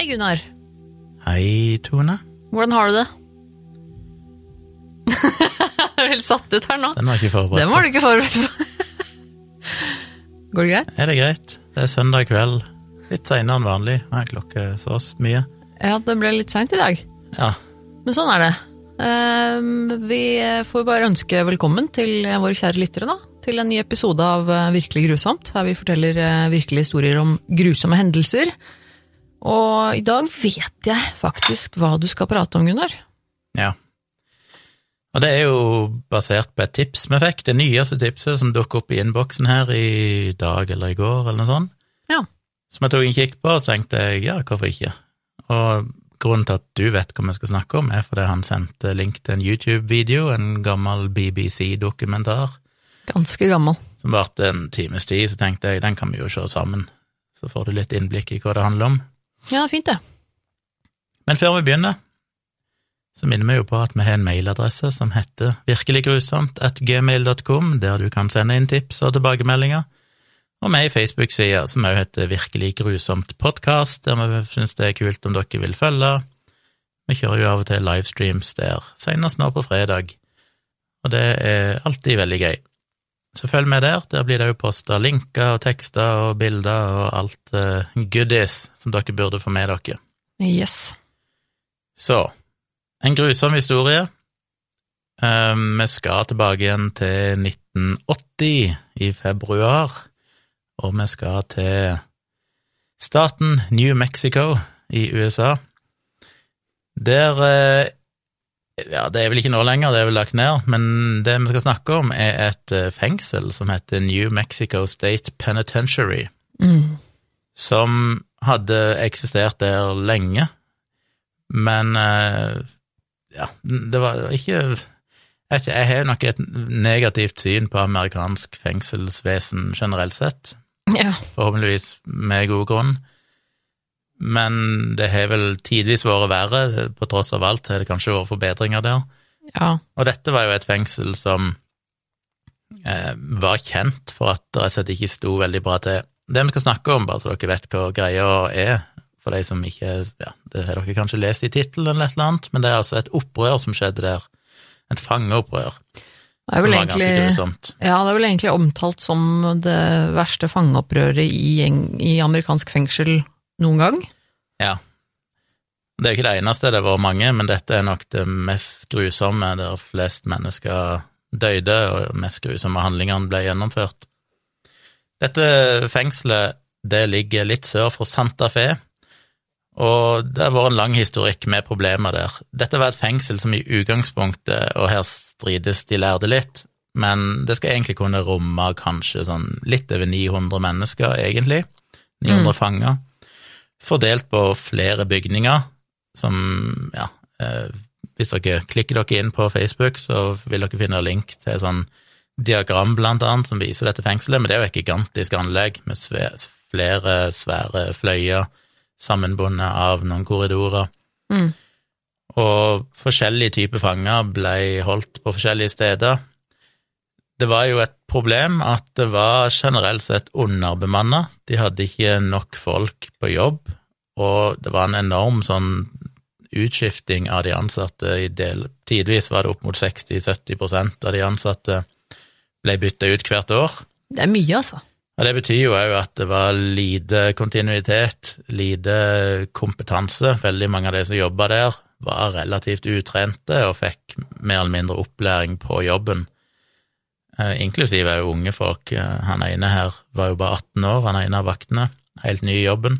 Hei, Gunnar. Hei, Tone. Hvordan har du det? Jeg er helt satt ut her nå. Den var ikke forberedt Den var du ikke forberedt på. Går det greit? Er det greit? Det er søndag kveld. Litt seinere enn vanlig. Nei, klokka er så mye. Ja, det ble litt seint i dag. Ja. Men sånn er det. Ehm, Vi får bare ønske velkommen til våre kjære lyttere, da. Til en ny episode av eh, Virkelig grusomt, her vi forteller eh, virkelige historier om grusomme hendelser. Og i dag vet jeg faktisk hva du skal prate om, Gunnar. ja. Og det er jo basert på et tips vi fikk, det nyeste tipset som dukket opp i innboksen her i dag eller i går, eller noe sånt. Ja. Som jeg tok en kikk på, og så tenkte jeg ja, hvorfor ikke? Og grunnen til at du vet hva vi skal snakke om, er fordi han sendte link til en YouTube-video, en gammel BBC-dokumentar, Ganske gammel. som varte en times tid, så tenkte jeg den kan vi jo se sammen. Så får du litt innblikk i hva det handler om. Ja, fint det. Men før vi begynner, så minner vi jo på at vi har en mailadresse som heter virkeliggrusomt at gmail.com, der du kan sende inn tips og tilbakemeldinger. Og vi er i Facebook-side som også heter Virkelig grusomt podkast, der vi syns det er kult om dere vil følge. Vi kjører jo av og til livestreams der, senest nå på fredag, og det er alltid veldig gøy. Så følg med der, der blir det jo posta linker og tekster og bilder og alt uh, goodies som dere burde få med dere. Yes. Så, en grusom historie. Um, vi skal tilbake igjen til 1980 i februar, og vi skal til staten New Mexico i USA. Der eh, Ja, det er vel ikke nå lenger, det er vel lagt ned, men det vi skal snakke om, er et eh, fengsel som heter New Mexico State Penitentiary. Mm. som hadde eksistert der lenge, men eh, ja, det var ikke, jeg har nok et negativt syn på amerikansk fengselsvesen generelt sett, Ja. forhåpentligvis med god grunn, men det har vel tidvis vært verre, på tross av alt har det kanskje vært forbedringer der. ja. Og dette var jo et fengsel som eh, var kjent for at det rett og slett ikke sto veldig bra til. Det vi skal snakke om, bare så dere vet hva greia er, for de som ikke ja, Det har dere kanskje lest i tittelen eller et eller annet, men det er altså et opprør som skjedde der. Et fangeopprør, Det er vel egentlig. Ja, det er vel egentlig omtalt som det verste fangeopprøret i, i amerikansk fengsel noen gang. Ja. Det er jo ikke det eneste, det var mange, men dette er nok det mest grusomme, der flest mennesker døde, og mest grusomme handlingene ble gjennomført. Dette fengselet, det ligger litt sør for Santa Fe, og det har vært en lang historikk med problemer der. Dette var et fengsel som i utgangspunktet, og her strides de lærde litt, men det skal egentlig kunne romme kanskje sånn litt over 900 mennesker, egentlig. 900 fanger fordelt på flere bygninger, som, ja, eh, hvis dere klikker dere inn på Facebook, så vil dere finne link til et sånn diagram, blant annet, som viser dette fengselet, men det er jo et gigantisk anlegg med flere svære fløyer sammenbundet av noen korridorer. Mm. Og forskjellige typer fanger ble holdt på forskjellige steder. Det var jo et problem at det var generelt sett underbemanna. De hadde ikke nok folk på jobb, og det var en enorm sånn utskifting av de ansatte i del Tidvis var det opp mot 60-70% av de ansatte ble bytta ut hvert år. Det er mye, altså. Og det betyr jo òg at det var lite kontinuitet, lite kompetanse. Veldig mange av de som jobba der, var relativt utrente og fikk mer eller mindre opplæring på jobben. Eh, inklusive unge folk. Eh, Han ene her var jo bare 18 år, han ene av vaktene. Helt ny i jobben.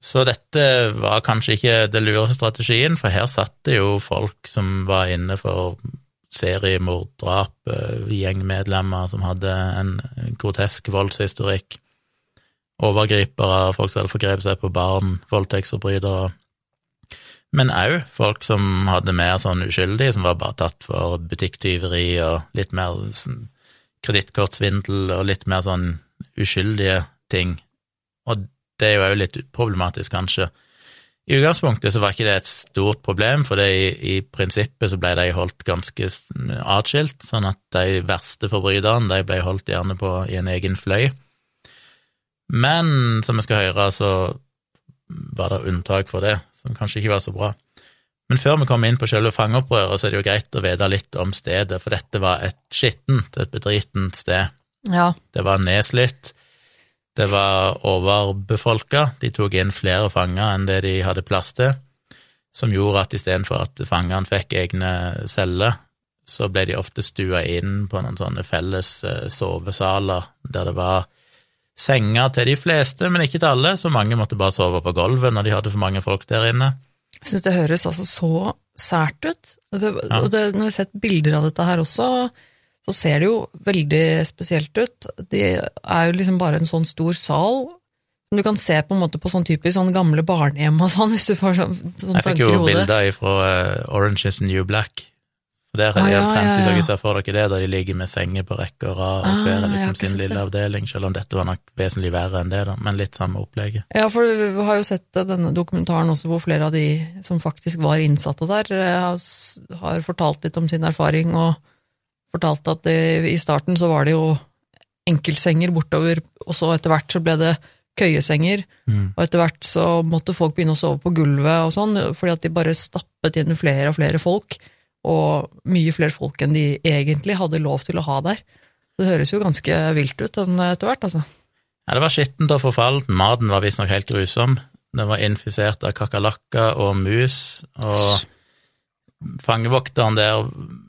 Så dette var kanskje ikke det lure strategien, for her satt det jo folk som var inne for seriemord, drap, eh, gjengmedlemmer som hadde en grotesk voldshistorikk, overgripere, folk som hadde forgrepet seg på barn, voldtektsforbrytere, men òg folk som hadde mer sånn uskyldige, som var bare tatt for butikktyveri og litt mer sånn kredittkortsvindel og litt mer sånn uskyldige ting. Og det er jo òg litt problematisk, kanskje. I utgangspunktet så var ikke det et stort problem, for i, i prinsippet så ble de holdt ganske atskilt, sånn at de verste forbryterne de ble holdt gjerne på i en egen fløy. Men som vi skal høre, så var det unntak for det, som kanskje ikke var så bra. Men før vi kommer inn på selve fangeopprøret, så er det jo greit å vite litt om stedet, for dette var et skittent, et bedritent sted. Ja. Det var nedslitt, det var overbefolka, de tok inn flere fanger enn det de hadde plass til, som gjorde at istedenfor at fangene fikk egne celler, så ble de ofte stua inn på noen sånne felles eh, sovesaler der det var senger til de fleste, men ikke til alle, så mange måtte bare sove på gulvet når de hadde for mange folk der inne. Jeg syns det høres altså så sært ut. Det, Ja. og det, når vi har sett bilder av dette her også, så ser det jo veldig spesielt ut. Det er jo liksom bare en sånn stor sal. Du kan se på en måte på sånn typisk sånn gamle barnehjem og sånn, hvis du får sånn, sånn Jeg fikk jo bilder fra Orange is the New Black. For der er Ah, de ja, omtrent, hvis dere ser for dere det, da de ligger med senger på rekke og rad, og Ah, hver ah, liksom sin lille det. avdeling, selv om dette var nok vesentlig verre enn det, da, men litt samme opplegget. Ja, for vi har jo sett denne dokumentaren også, hvor flere av de som faktisk var innsatte der, eh, har har fortalt litt om sin erfaring, og fortalt at det, i starten så var det jo enkeltsenger bortover, og så etter hvert så ble det køyesenger, Mm. og etter hvert så måtte folk begynne å sove på gulvet og sånn, fordi at de bare stappet inn flere og flere folk, og mye flere folk enn de egentlig hadde lov til å ha der. Det høres jo ganske vilt ut etter hvert, altså. Ja, det var skittent og forfallent, maten var visstnok helt grusom. Den var infisert av kakerlakker og mus, og fangevokteren der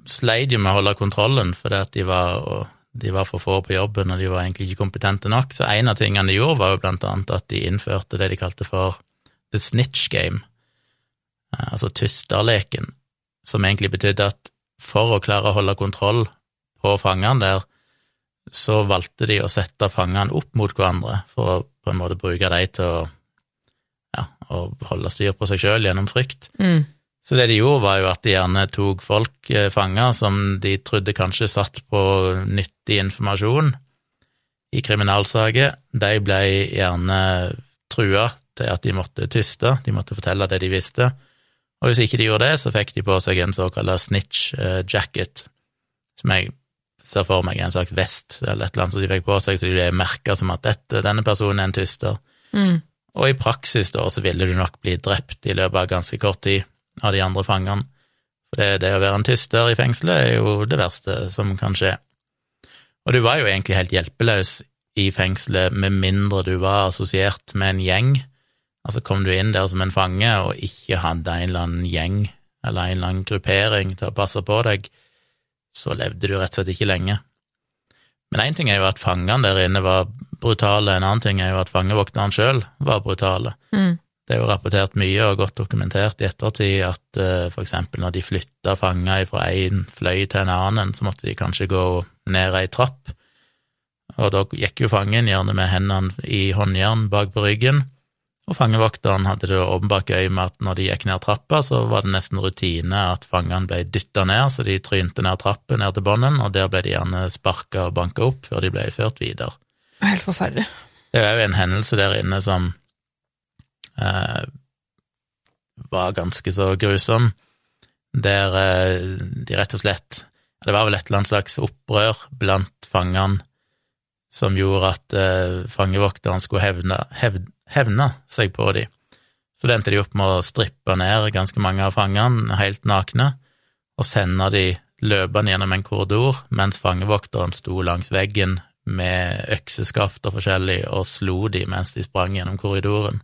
sleit jo med å holde kontrollen fordi at de var, de var for få på jobben, og de var egentlig ikke kompetente nok. Så en av tingene de gjorde, var jo blant annet at de innførte det de kalte for the snitch game, eh, altså tysterleken, som egentlig betydde at for å klare å holde kontroll på fangene der, så valgte de å sette fangene opp mot hverandre for å på en måte bruke dem til å, ja, å holde styr på seg sjøl gjennom frykt. Mm. Så det de gjorde, var jo at de gjerne tok folk eh, fanger som de trodde kanskje satt på nyttig informasjon i kriminalsaker. De ble gjerne trua til at de måtte tyste, de måtte fortelle det de visste. Og hvis ikke de gjorde det, så fikk de på seg en såkalt snitch eh, jacket, som jeg ser for meg en slags vest eller et eller annet som de fikk på seg, så de ble merka som at dette, denne personen er en tyster. Mm. Og i praksis da så ville du nok bli drept i løpet av ganske kort tid av de andre fangene. For det, det å være en tyster i fengselet er jo det verste som kan skje. Og du var jo egentlig helt hjelpeløs i fengselet med mindre du var assosiert med en gjeng. Altså kom du inn der som en fange og ikke hadde en eller annen gjeng eller en eller annen gruppering til å passe på deg, så levde du rett og slett ikke lenge. Men én ting er jo at fangene der inne var brutale, en annen ting er jo at fangevokterne sjøl var brutale. Mm. Det er jo rapportert mye og godt dokumentert i ettertid at uh, for eksempel når de flytta fanger fra en fløy til en annen, så måtte de kanskje gå ned ei trapp, og da gikk jo fangen gjerne med hendene i håndjern bak på ryggen, og fangevokteren hadde det åpenbart gøy med at når de gikk ned trappa, så var det nesten rutine at fangene ble dytta ned, så de trynte ned trappen ned til bånden, og der ble de gjerne sparka og banka opp før de ble ført videre. Helt forferdelig. Det er jo en hendelse der inne som eh, var ganske så grusom, der eh, de rett og slett Det var vel et eller annet slags opprør blant fangene som gjorde at eh, fangevokteren skulle hevne, hevd, hevne seg på dem. Så det endte de opp med å strippe ned ganske mange av fangene helt nakne, og sende de løpende gjennom en korridor, mens fangevokteren sto langs veggen med økseskaft og forskjellig og slo de mens de sprang gjennom korridoren.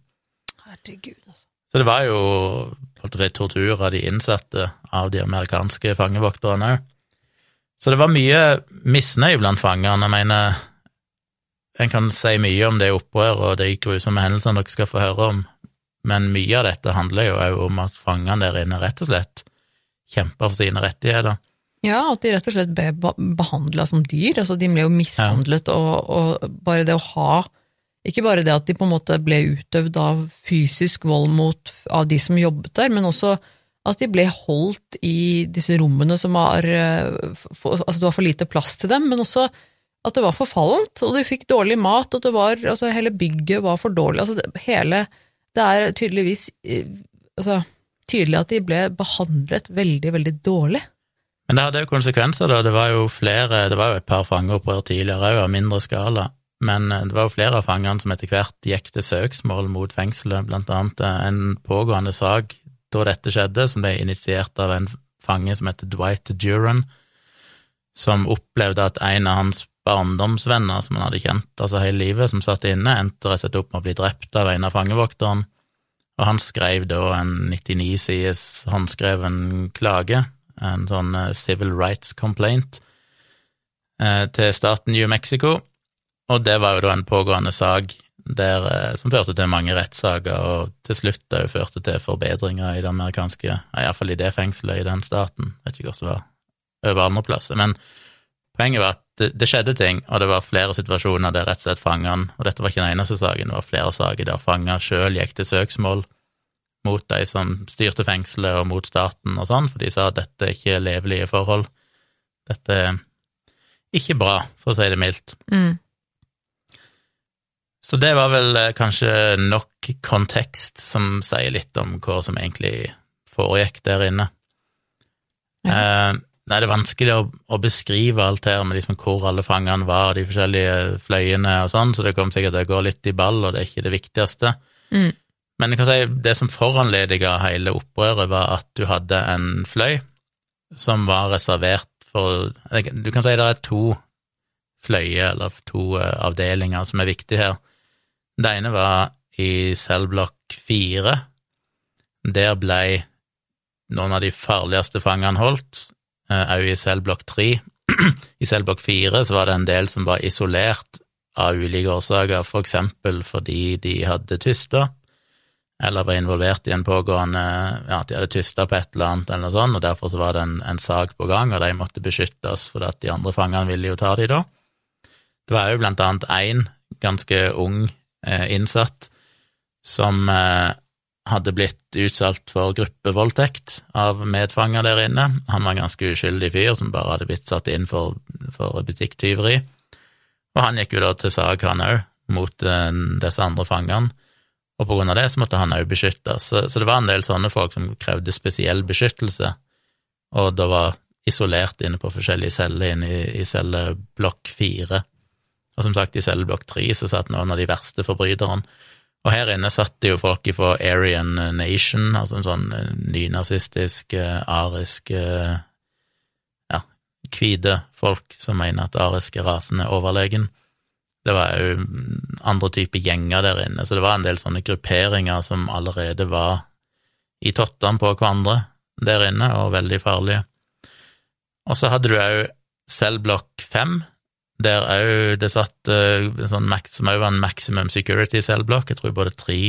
Herregud, altså. Så det var jo si, tortur av de innsatte av de amerikanske fangevokterne òg. Så det var mye misnøye blant fangene. Jeg mener, en kan si mye om det opprøret og de grusomme hendelsene dere skal få høre om, men mye av dette handler jo òg om at fangene der inne rett og slett kjemper for sine rettigheter. Ja, at de rett og slett ble behandla som dyr. altså De ble jo mishandlet, og, og bare det å ha Ikke bare det at de på en måte ble utøvd av fysisk vold mot av de som jobbet der, men også at de ble holdt i disse rommene som var eh, Altså det var for lite plass til dem, men også at det var forfallent, og de fikk dårlig mat, og det var Altså hele bygget var for dårlig. Altså det, hele Det er tydeligvis eh, Altså tydelig at de ble behandlet veldig, veldig dårlig. Men det hadde jo konsekvenser, da. Det var jo flere, det var jo et par fangeopprør tidligere òg, av mindre skala. men det var jo flere av fangene som etter hvert gikk til søksmål mot fengselet, blant annet en pågående sak da dette skjedde, som ble initiert av en fange som heter Dwight Duran, som opplevde at en av hans barndomsvenner som han hadde kjent altså hele livet, som satt inne, endte rett og slett opp med å bli drept av en av fangevokterne, og han skrev da en 99 sides håndskreven klage, en sånn eh, civil rights complaint, eh, til staten New Mexico, og det var jo da en pågående sak der, eh, som førte til mange rettssaker, og til slutt òg førte til forbedringer i det amerikanske, iallfall i det fengselet i den staten, vet ikke hvordan det var over andre plasser, men poenget var at det, skjedde ting, og det var flere situasjoner der rett og slett fangene Og dette var ikke den eneste saken, det var flere saker der fanger sjøl gikk til søksmål mot de som styrte fengselet, og mot staten og sånn, for de sa at dette ikke er levelige forhold. Dette er ikke bra, for å si det mildt. Mm. Så det var vel eh, kanskje nok kontekst som sier litt om hva som egentlig foregikk der inne. Ja. Eh, Nei, det er vanskelig å, å beskrive alt her med liksom hvor alle fangene var, og de forskjellige fløyene og sånn, så det kommer sikkert til å gå litt i ball, og det er ikke det viktigste. Mm. Men jeg kan si det som foranlediga hele opprøret, var at du hadde en fløy som var reservert for Du kan si det er to fløyer, eller to eh, avdelinger, som er viktige her. Det ene var i cellblokk fire. Der blei noen av de farligste fangene holdt, òg eh, i cellblokk 3. I cellblokk 4 så var det en del som var isolert av ulike årsaker, for eksempel fordi de hadde tysta, eller var involvert i en pågående ja, de hadde tysta på et eller annet, eller noe sånt, og derfor så var det en, en sak på gang, og de måtte beskyttes, for at de andre fangene ville jo ta de da. Det var jo blant annet én ganske ung eh, innsatt som eh, hadde blitt utsatt for gruppevoldtekt av medfanger der inne. Han var en ganske uskyldig fyr som bare hadde blitt satt inn for, for butikktyveri. Og han gikk jo da til sak, han òg, mot uh, disse andre fangene, og på grunn av det så måtte han òg beskyttes. Så, så, det var en del sånne folk som krevde spesiell beskyttelse, og da var isolert inne på forskjellige celler inne i, i celleblokk fire. Og som sagt, i celleblokk tre så satt noen av de verste forbryterne. Og her inne satt det jo folk fra Aryan Nation, altså en sånn eh, nynazistisk, eh, arisk eh, Ja, hvite folk som mener at ariske rasen er overlegen. Det var jo mm, andre typer gjenger der inne, så det var en del sånne grupperinger som allerede var i tottene på hverandre der inne, og veldig farlige. Og så hadde du òg cellblokk fem, der òg det satt en sånn max, som òg var en maximum security cellblokk. Jeg tror både tre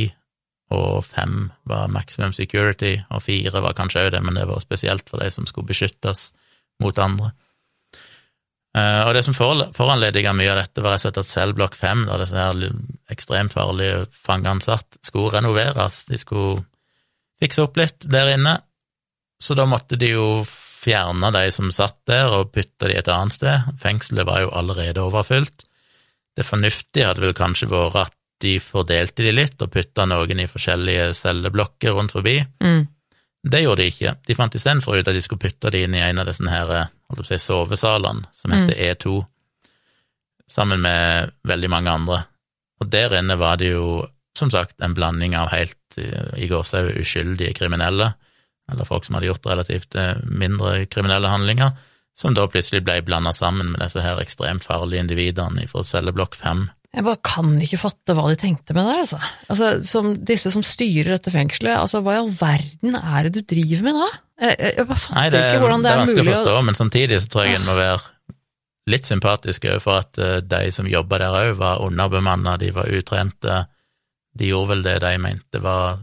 og fem var maximum security, og fire var kanskje òg det, men det var spesielt for de som skulle beskyttes mot andre. Uh, og det som foranlediga mye av dette, var at cellblokk fem, der disse her ekstremt farlige fangene satt, skulle renoveres. De skulle fikse opp litt der inne, så da måtte de jo fjerna de som satt der, og putta de et annet sted. Fengselet var jo allerede overfylt. Det fornuftige hadde vel kanskje vært at de fordelte de litt, og putta noen i forskjellige celleblokker rundt forbi. Mm. Det gjorde de ikke. De fant istedenfor ut at de skulle putte de inn i en av disse her, si, sovesalene, som heter mm. E2, sammen med veldig mange andre. Og der inne var det jo, som sagt, en blanding av helt i gåsehud uskyldige kriminelle eller folk som hadde gjort relativt eh, mindre kriminelle handlinger, som da plutselig ble blanda sammen med disse her ekstremt farlige individene fra celleblokk fem. Jeg bare kan ikke fatte hva de tenkte med det, altså. altså som disse som styrer dette fengselet, altså hva i all verden er det du driver med da? Jeg, jeg bare fatter Nei, det, ikke hvordan det, er, mulig å Det er vanskelig å forstå, men samtidig så tror jeg en må være litt sympatisk overfor at eh, de som jobba der òg, var underbemanna, de var utrente, de gjorde vel det de mente var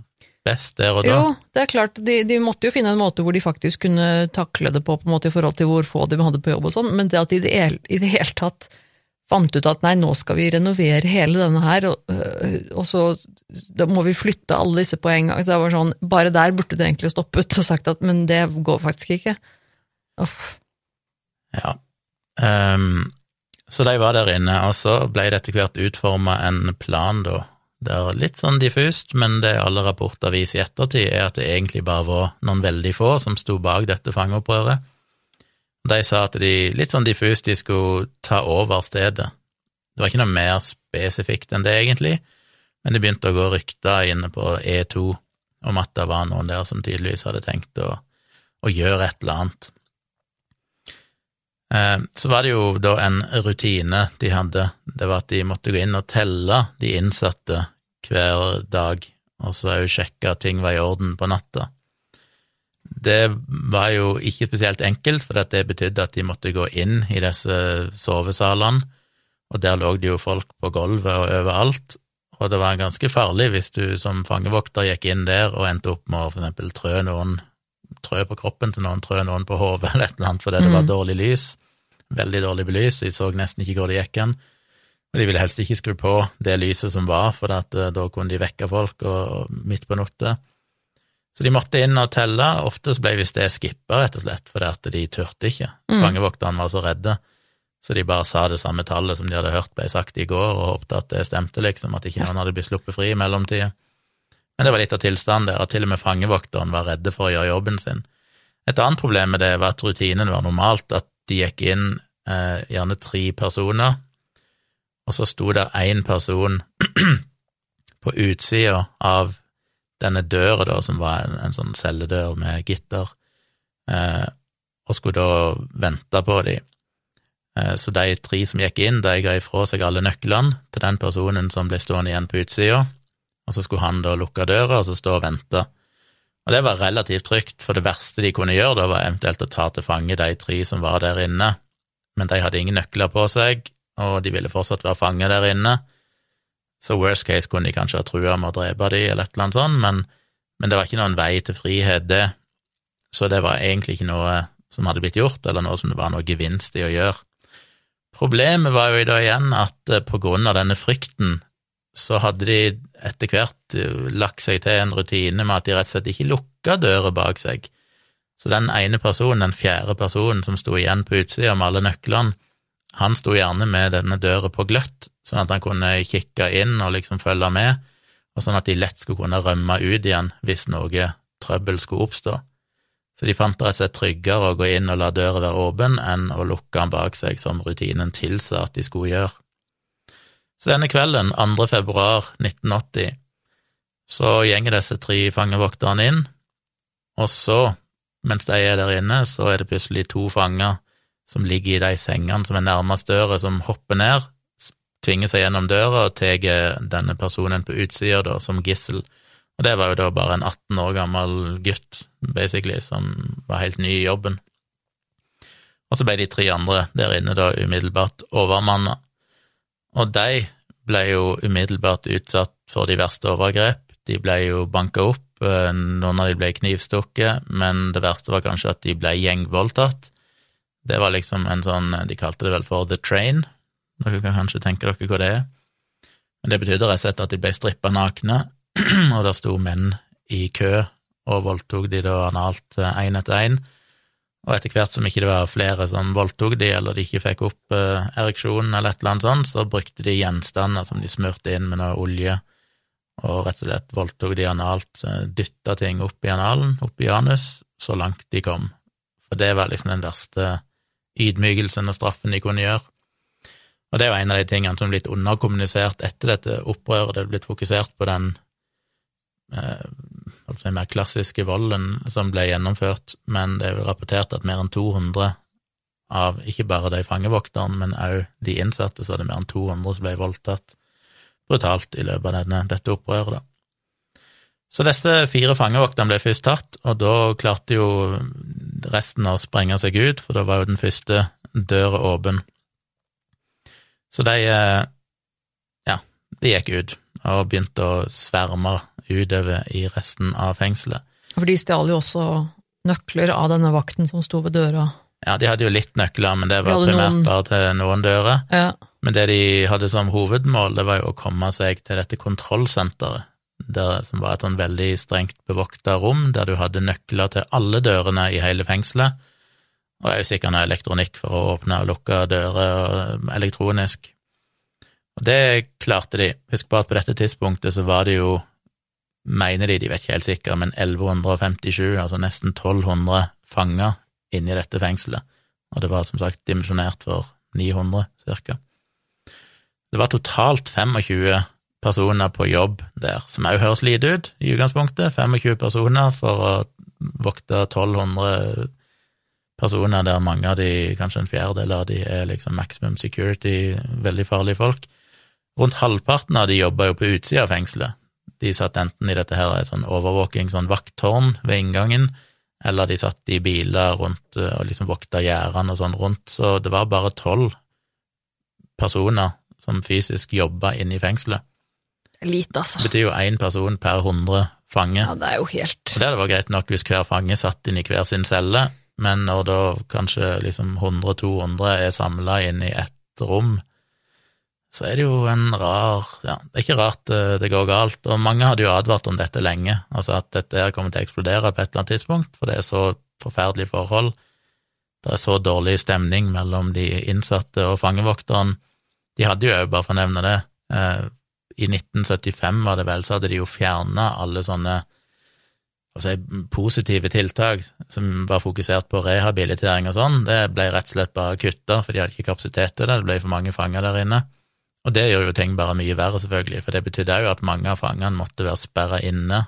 best der og da? Jo, det er klart, de, de, måtte jo finne en måte hvor de faktisk kunne takle det på, på en måte i forhold til hvor få de hadde på jobb og sånn, men det at de i det, i det hele tatt fant ut at nei, nå skal vi renovere hele denne her, og, øh, og, så da må vi flytte alle disse på en gang. Så det var sånn, Bare der burde det egentlig stoppet og sagt at men det går faktisk ikke. Uff. Ja. Um, så de var der inne, og så ble det etter hvert utforma en plan, da, det er litt sånn diffust, men det alle rapporter viser i ettertid, er at det egentlig bare var noen veldig få som sto bak dette fangeopprøret. De sa at de litt sånn diffust de skulle ta over stedet, Det var ikke noe mer spesifikt enn det, egentlig, men det begynte å gå rykter inne på E2 om at det var noen der som tydeligvis hadde tenkt å, å gjøre et eller annet. Eh, så var det jo da en rutine de hadde, det var at de måtte gå inn og telle de innsatte hver dag, og så òg sjekke at ting var i orden på natta. Det var jo ikke spesielt enkelt, for det betydde at de måtte gå inn i disse sovesalene, og der lå det jo folk på gulvet og overalt, og det var ganske farlig hvis du som fangevokter gikk inn der og endte opp med å for eksempel trø noen trø på kroppen til noen, trø noen på hodet eller et eller annet fordi det var mm. dårlig lys, veldig dårlig belys, de så nesten ikke hvor det gikk hen. Og de ville helst ikke skru på det lyset som var, for at, eh, da kunne de vekke folk og, midt på natta. Så de måtte inn og telle. Ofte så ble visst det skippa, rett og slett, fordi at de turte ikke. Mm. Fangevokterne var så redde. Så de bare sa det samme tallet som de hadde hørt ble sagt i går, og håpte at det stemte, liksom, at ikke noen hadde blitt sluppet fri i mellomtida. Men det var litt av tilstanden der, at til og med fangevokteren var redde for å gjøre jobben sin. Et annet problem med det var at rutinen var normalt, at de gikk inn eh, gjerne tre personer, og så sto der én person på utsida av denne døra, da, som var en, en sånn celledør med gitter, eh, og skulle da vente på dem. Eh, så de tre som gikk inn, de ga ifra seg alle nøklene til den personen som ble stående igjen på utsida, og så skulle han da lukke døra og så stå og vente. Og det var relativt trygt, for det verste de kunne gjøre da, var eventuelt å ta til fange de tre som var der inne, men de hadde ingen nøkler på seg, og de ville fortsatt være fange der inne, så worst case kunne de kanskje ha trua med å drepe de eller et eller annet sånt, men, men det var ikke noen vei til frihet, det, så det var egentlig ikke noe som hadde blitt gjort, eller noe som det var noe gevinst i å gjøre. Problemet var jo da igjen at eh, på grunn av denne frykten så hadde de etter hvert eh, lagt seg til en rutine med at de rett og slett ikke lukka døra bak seg. Så den ene personen, den fjerde personen som sto igjen på utsida med alle nøklene, han sto gjerne med denne døra på gløtt, sånn at han kunne kikke inn og liksom følge med, og sånn at de lett skulle kunne rømme ut igjen hvis noe trøbbel skulle oppstå. Så de fant det rett tryggere å gå inn og la døra være åpen enn å lukke den bak seg, som rutinen tilsa at de skulle gjøre. Så denne kvelden, 2. februar 1980, så gjenger disse tre fangevokterne inn, og så, mens de er der inne, så er det plutselig to fanger som ligger i de sengene som er nærmest døra, som hopper ned, tvinger seg gjennom døra og tar denne personen på utsida som gissel. Og det var jo da bare en 18 år gammel gutt, basically, som var helt ny i jobben. Og så ble de tre andre der inne da umiddelbart overmanna. Og de ble jo umiddelbart utsatt for de verste overgrep. De ble jo banka opp, eh, noen av de ble knivstukket, men det verste var kanskje at de ble gjengvoldtatt. Det var liksom en sånn De kalte det vel for The Train. Dere kan kanskje tenke dere hva det er. Men det betydde rett og slett at de ble strippa nakne, og der sto menn i kø og voldtok de da analt én etter én. Og etter hvert som ikke det var flere som voldtok de, eller de ikke fikk opp eh, ereksjonen eller et eller annet sånt, så brukte de gjenstander som de smurte inn med noe olje, og rett og slett voldtok de analt, dytta ting opp i analen, opp i anus, så langt de kom. For det var liksom den verste ydmykelsen og straffen de kunne gjøre. Og det er jo en av de tingene som er blitt underkommunisert etter dette opprøret. Det er blitt fokusert på den eh, mer klassiske volden som ble gjennomført, men det er jo rapportert at mer enn 200 av ikke bare de fangevokterne, men òg de innsatte, så var det mer enn 200 som ble voldtatt brutalt i løpet av denne, dette opprøret. da. Så disse fire fangevokterne ble først tatt, og da klarte jo resten å sprenge seg ut, for da var jo den første døra åpen. Så de, eh, ja, de gikk ut og begynte å sverme utover i resten av fengselet. For de stjal jo også nøkler av denne vakten som sto ved døra. Ja, de hadde jo litt nøkler, men det var primært noen... bare til noen dører. Ja. Men det de hadde som hovedmål, det var jo å komme seg til dette kontrollsenteret, der, som var et sånn veldig strengt bevokta rom, der du hadde nøkler til alle dørene i hele fengselet, og det er jo sikkert noe elektronikk for å åpne og lukke dører elektronisk. Og det klarte de. Husk på at på dette tidspunktet så var det jo, mener de, de vet ikke helt sikkert, men 1157, altså nesten 1200 fanger inni dette fengselet, og det var som sagt dimensjonert for 900, cirka. Det var totalt 25 personer på jobb der, som òg høres lite ut i utgangspunktet. 25 personer for å vokte 1200 personer, der mange av de, kanskje en fjerdedel av de, er liksom maximum security, veldig farlige folk. Rundt halvparten av de jobba jo på utsida av fengselet. De satt enten i dette her et sånn overvåking, sånn vakttårn ved inngangen, eller de satt i biler rundt eh, og liksom vokta gjerdene og sånn rundt, så det var bare tolv personer som fysisk jobba inne i fengselet. Lite, altså. Det betyr jo én person per 100 fanger. Ja, det er jo helt Og det hadde vært greit nok hvis hver fange satt inn i hver sin celle, men når da kanskje liksom 100-200 er samla inn i ett rom, så er det jo en rar Ja, det er ikke rart eh, det går galt, og mange hadde jo advart om dette lenge, altså at dette her kommer til å eksplodere på et eller annet tidspunkt, for det er så forferdelige forhold. Det er så dårlig stemning mellom de innsatte og fangevokteren. De hadde jo òg, bare for å nevne det, eh, i 1975 var det vel, så hadde de jo fjerna alle sånne altså, positive tiltak som var fokusert på rehabilitering og sånn. Det ble rett og slett bare kutta, for de hadde ikke kapasitet til det, det ble for mange fanger der inne. Og det gjør jo ting bare mye verre, selvfølgelig, for det betydde òg at mange av fangene måtte være sperra inne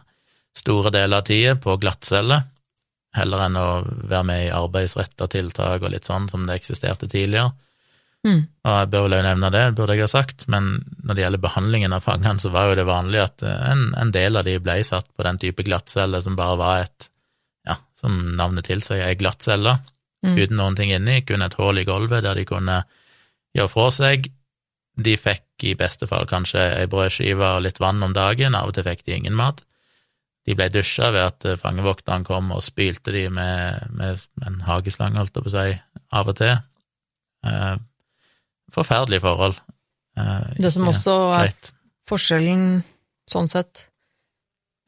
store deler av tida på glattcelle, heller enn å være med i arbeidsretta tiltak og litt sånn som det eksisterte tidligere. Mm. Og jeg bør vel også nevne det, burde jeg ha sagt, men når det gjelder behandlingen av fangene, så var jo det vanlig at eh, en, en del av de ble satt på den type glattcelle som bare var et, ja, som navnet tilsier, ei glattcelle, Mm. uten noen ting inni, kun et hull i gulvet der de kunne gjøre fra seg. De fikk i beste fall kanskje ei brødskive og litt vann om dagen, av og til fikk de ingen mat. De ble dusja ved at eh, fangevokteren kom og spylte de med, med en hageslange, holdt jeg på å si, av og til. Eh, forferdelige forhold. Eh, Det som også er greit. forskjellen, sånn sett,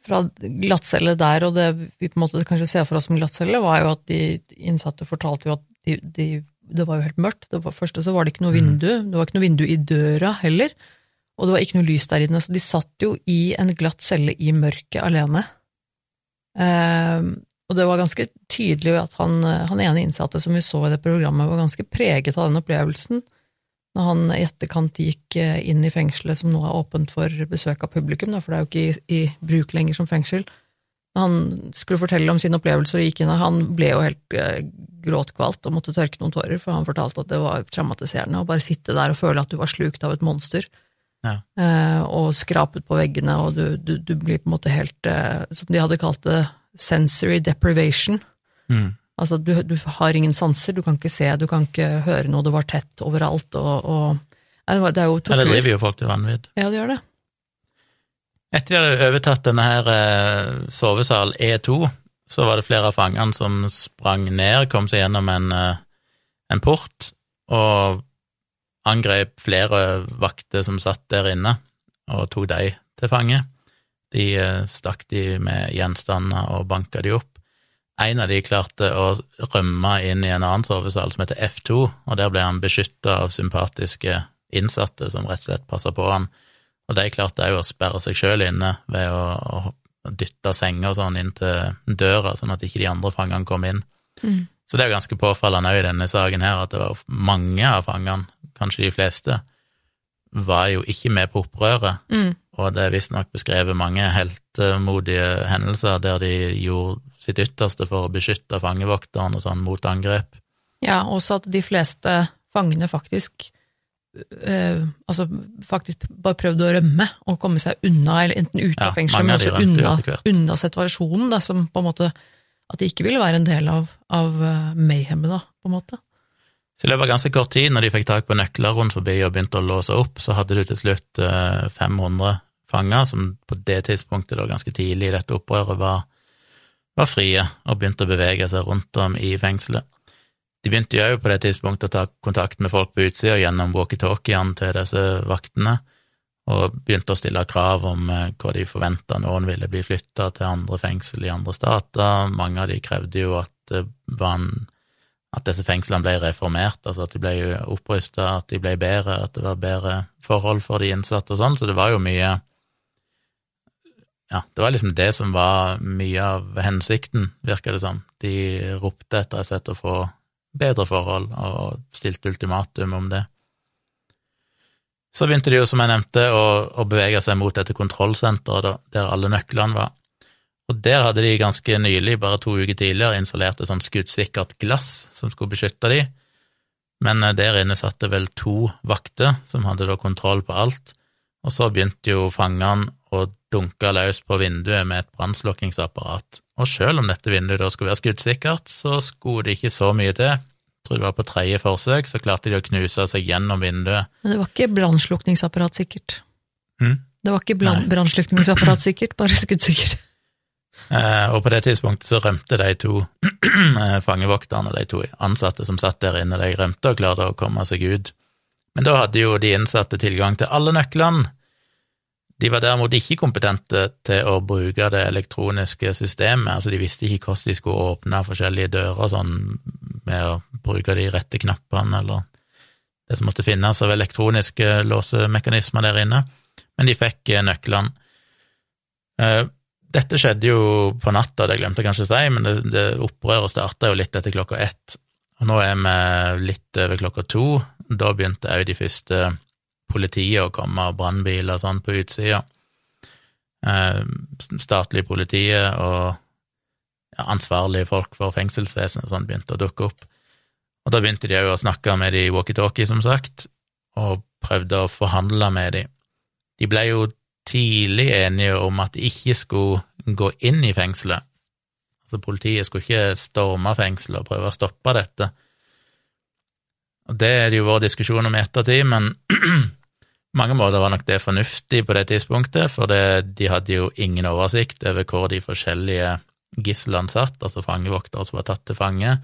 fra glattcelle der og det vi på en måte kanskje ser for oss som glattcelle, var jo at de innsatte fortalte jo at de, de, det var jo helt mørkt. Det var, første så var det ikke noe Mm. vindu, det var ikke noe vindu i døra heller, og det var ikke noe lys der inne, så de satt jo i en glatt celle i mørket alene. Ehm, og det var ganske tydelig at han, han ene innsatte som vi så i det programmet, var ganske preget av den opplevelsen når han i etterkant gikk eh, inn i fengselet, som nå er åpent for besøk av publikum, da, for det er jo ikke i, i bruk lenger som fengsel. Han skulle fortelle om sin opplevelse og gikk inn, og han ble jo helt eh, gråtkvalt og måtte tørke noen tårer, for han fortalte at det var traumatiserende å bare sitte der og føle at du var slukt av et monster. Ja. Eh, og skrapet på veggene, og du, du, du blir på en måte helt, som de hadde kalt det, sensory deprivation. Mm. Altså, du, du har ingen sanser, du kan ikke se, du kan ikke høre noe, det var tett overalt, og, og det var- Det er jo Ja, det driver jo folk til vanvidd. Ja, det gjør det. Etter de hadde overtatt denne her eh, sovesal E2, så var det flere av fangene som sprang ned, kom seg gjennom en, eh, en port, og angrep flere vakter som satt der inne, og tok de til fange. De eh, stakk de med gjenstander og banka de opp. En av de klarte å rømme inn i en annen sovesal som heter F2, og der ble han beskytta av sympatiske innsatte som rett og slett passa på han. Og de klarte òg å sperre seg sjøl inne ved å, å dytte senger og sånn inn til døra, sånn at ikke de andre fangene kom inn. Mm. Så det er jo ganske påfallende òg i denne saken her, at det var mange av fangene, kanskje de fleste, var jo ikke med på opprøret, Mm. og det er visstnok beskrevet mange heltemodige hendelser der de gjorde sitt ytterste for å beskytte fangevokteren og sånn mot angrep. Ja, også at de fleste fangene faktisk eh, altså faktisk bare prøvde å rømme og komme seg unna, eller enten ut Ja, av fengselet, men også unna, unna situasjonen, da, som på en måte At de ikke ville være en del av, av mayhemmet, da, på en måte. Så i løpet av ganske kort tid, når de fikk tak på nøkler rundt forbi og begynte å låse opp, så hadde du til slutt eh, 500 fanger, som på det tidspunktet, da ganske tidlig i dette opprøret, var, var frie og begynte å bevege seg rundt om i fengselet. De begynte jo på det tidspunktet å ta kontakt med folk på utsida gjennom walkietalkiene til disse vaktene, og begynte å stille krav om eh, hva de forventa noen ville bli flytta til andre fengsel i andre stater. Mange av de krevde jo at en at disse fengslene ble reformert, altså at de ble opprusta, at de ble bedre, at det var bedre forhold for de innsatte og sånn, så det var jo mye Ja, det var liksom det som var mye av hensikten, virker det som. De ropte etter et sett å få bedre forhold, og stilte ultimatum om det. Så begynte de jo, som jeg nevnte, å, å bevege seg mot dette kontrollsenteret der alle nøklene var. Og der hadde de ganske nylig, bare to uker tidligere, installert et sånt skuddsikkert glass som skulle beskytte de. Men eh, der inne satt det vel to vakter som hadde da kontroll på alt. Og så begynte jo fangene å dunke løs på vinduet med et brannslukkingsapparat. Og selv om dette vinduet da skulle være skuddsikkert, så skulle det ikke så mye til Jeg tror det var på tredje forsøk, så klarte de å knuse seg gjennom vinduet. Men det var ikke brannslukningsapparat sikkert? Hmm? Det var ikke brannslukningsapparat sikkert, bare skuddsikkert? Eh, og på det tidspunktet så rømte de to eh, fangevokterne, de to ansatte som satt der inne, de rømte og klarte å komme seg ut. Men da hadde jo de innsatte tilgang til alle nøklene. De var derimot ikke kompetente til å bruke det elektroniske systemet, altså de visste ikke hvordan de skulle åpne forskjellige dører sånn med å bruke de rette knappene eller det som måtte finnes av elektroniske låsemekanismer der inne, men de fikk eh, nøklene. Eh, dette skjedde jo på natta, det glemte jeg kanskje å si, men det, det opprøret starta jo litt etter klokka ett, og nå er vi litt over klokka to. Da begynte òg de første politiet å komme, og brannbiler og sånn på utsida. Eh, statlige politiet og ansvarlige folk for fengselsvesenet sånn begynte å dukke opp. Og da begynte de òg å snakke med de walkietalkie, som sagt, og prøvde å forhandle med de. De ble jo tidlig enige om at de ikke skulle gå inn i fengselet. Altså, politiet skulle ikke storme fengselet og prøve å stoppe dette. Og det er det jo vår diskusjon om i ettertid, men mange måter var nok det fornuftig på det tidspunktet, for det, de hadde jo ingen oversikt over hvor de forskjellige gislene satt, altså fangevoktere som var tatt til fange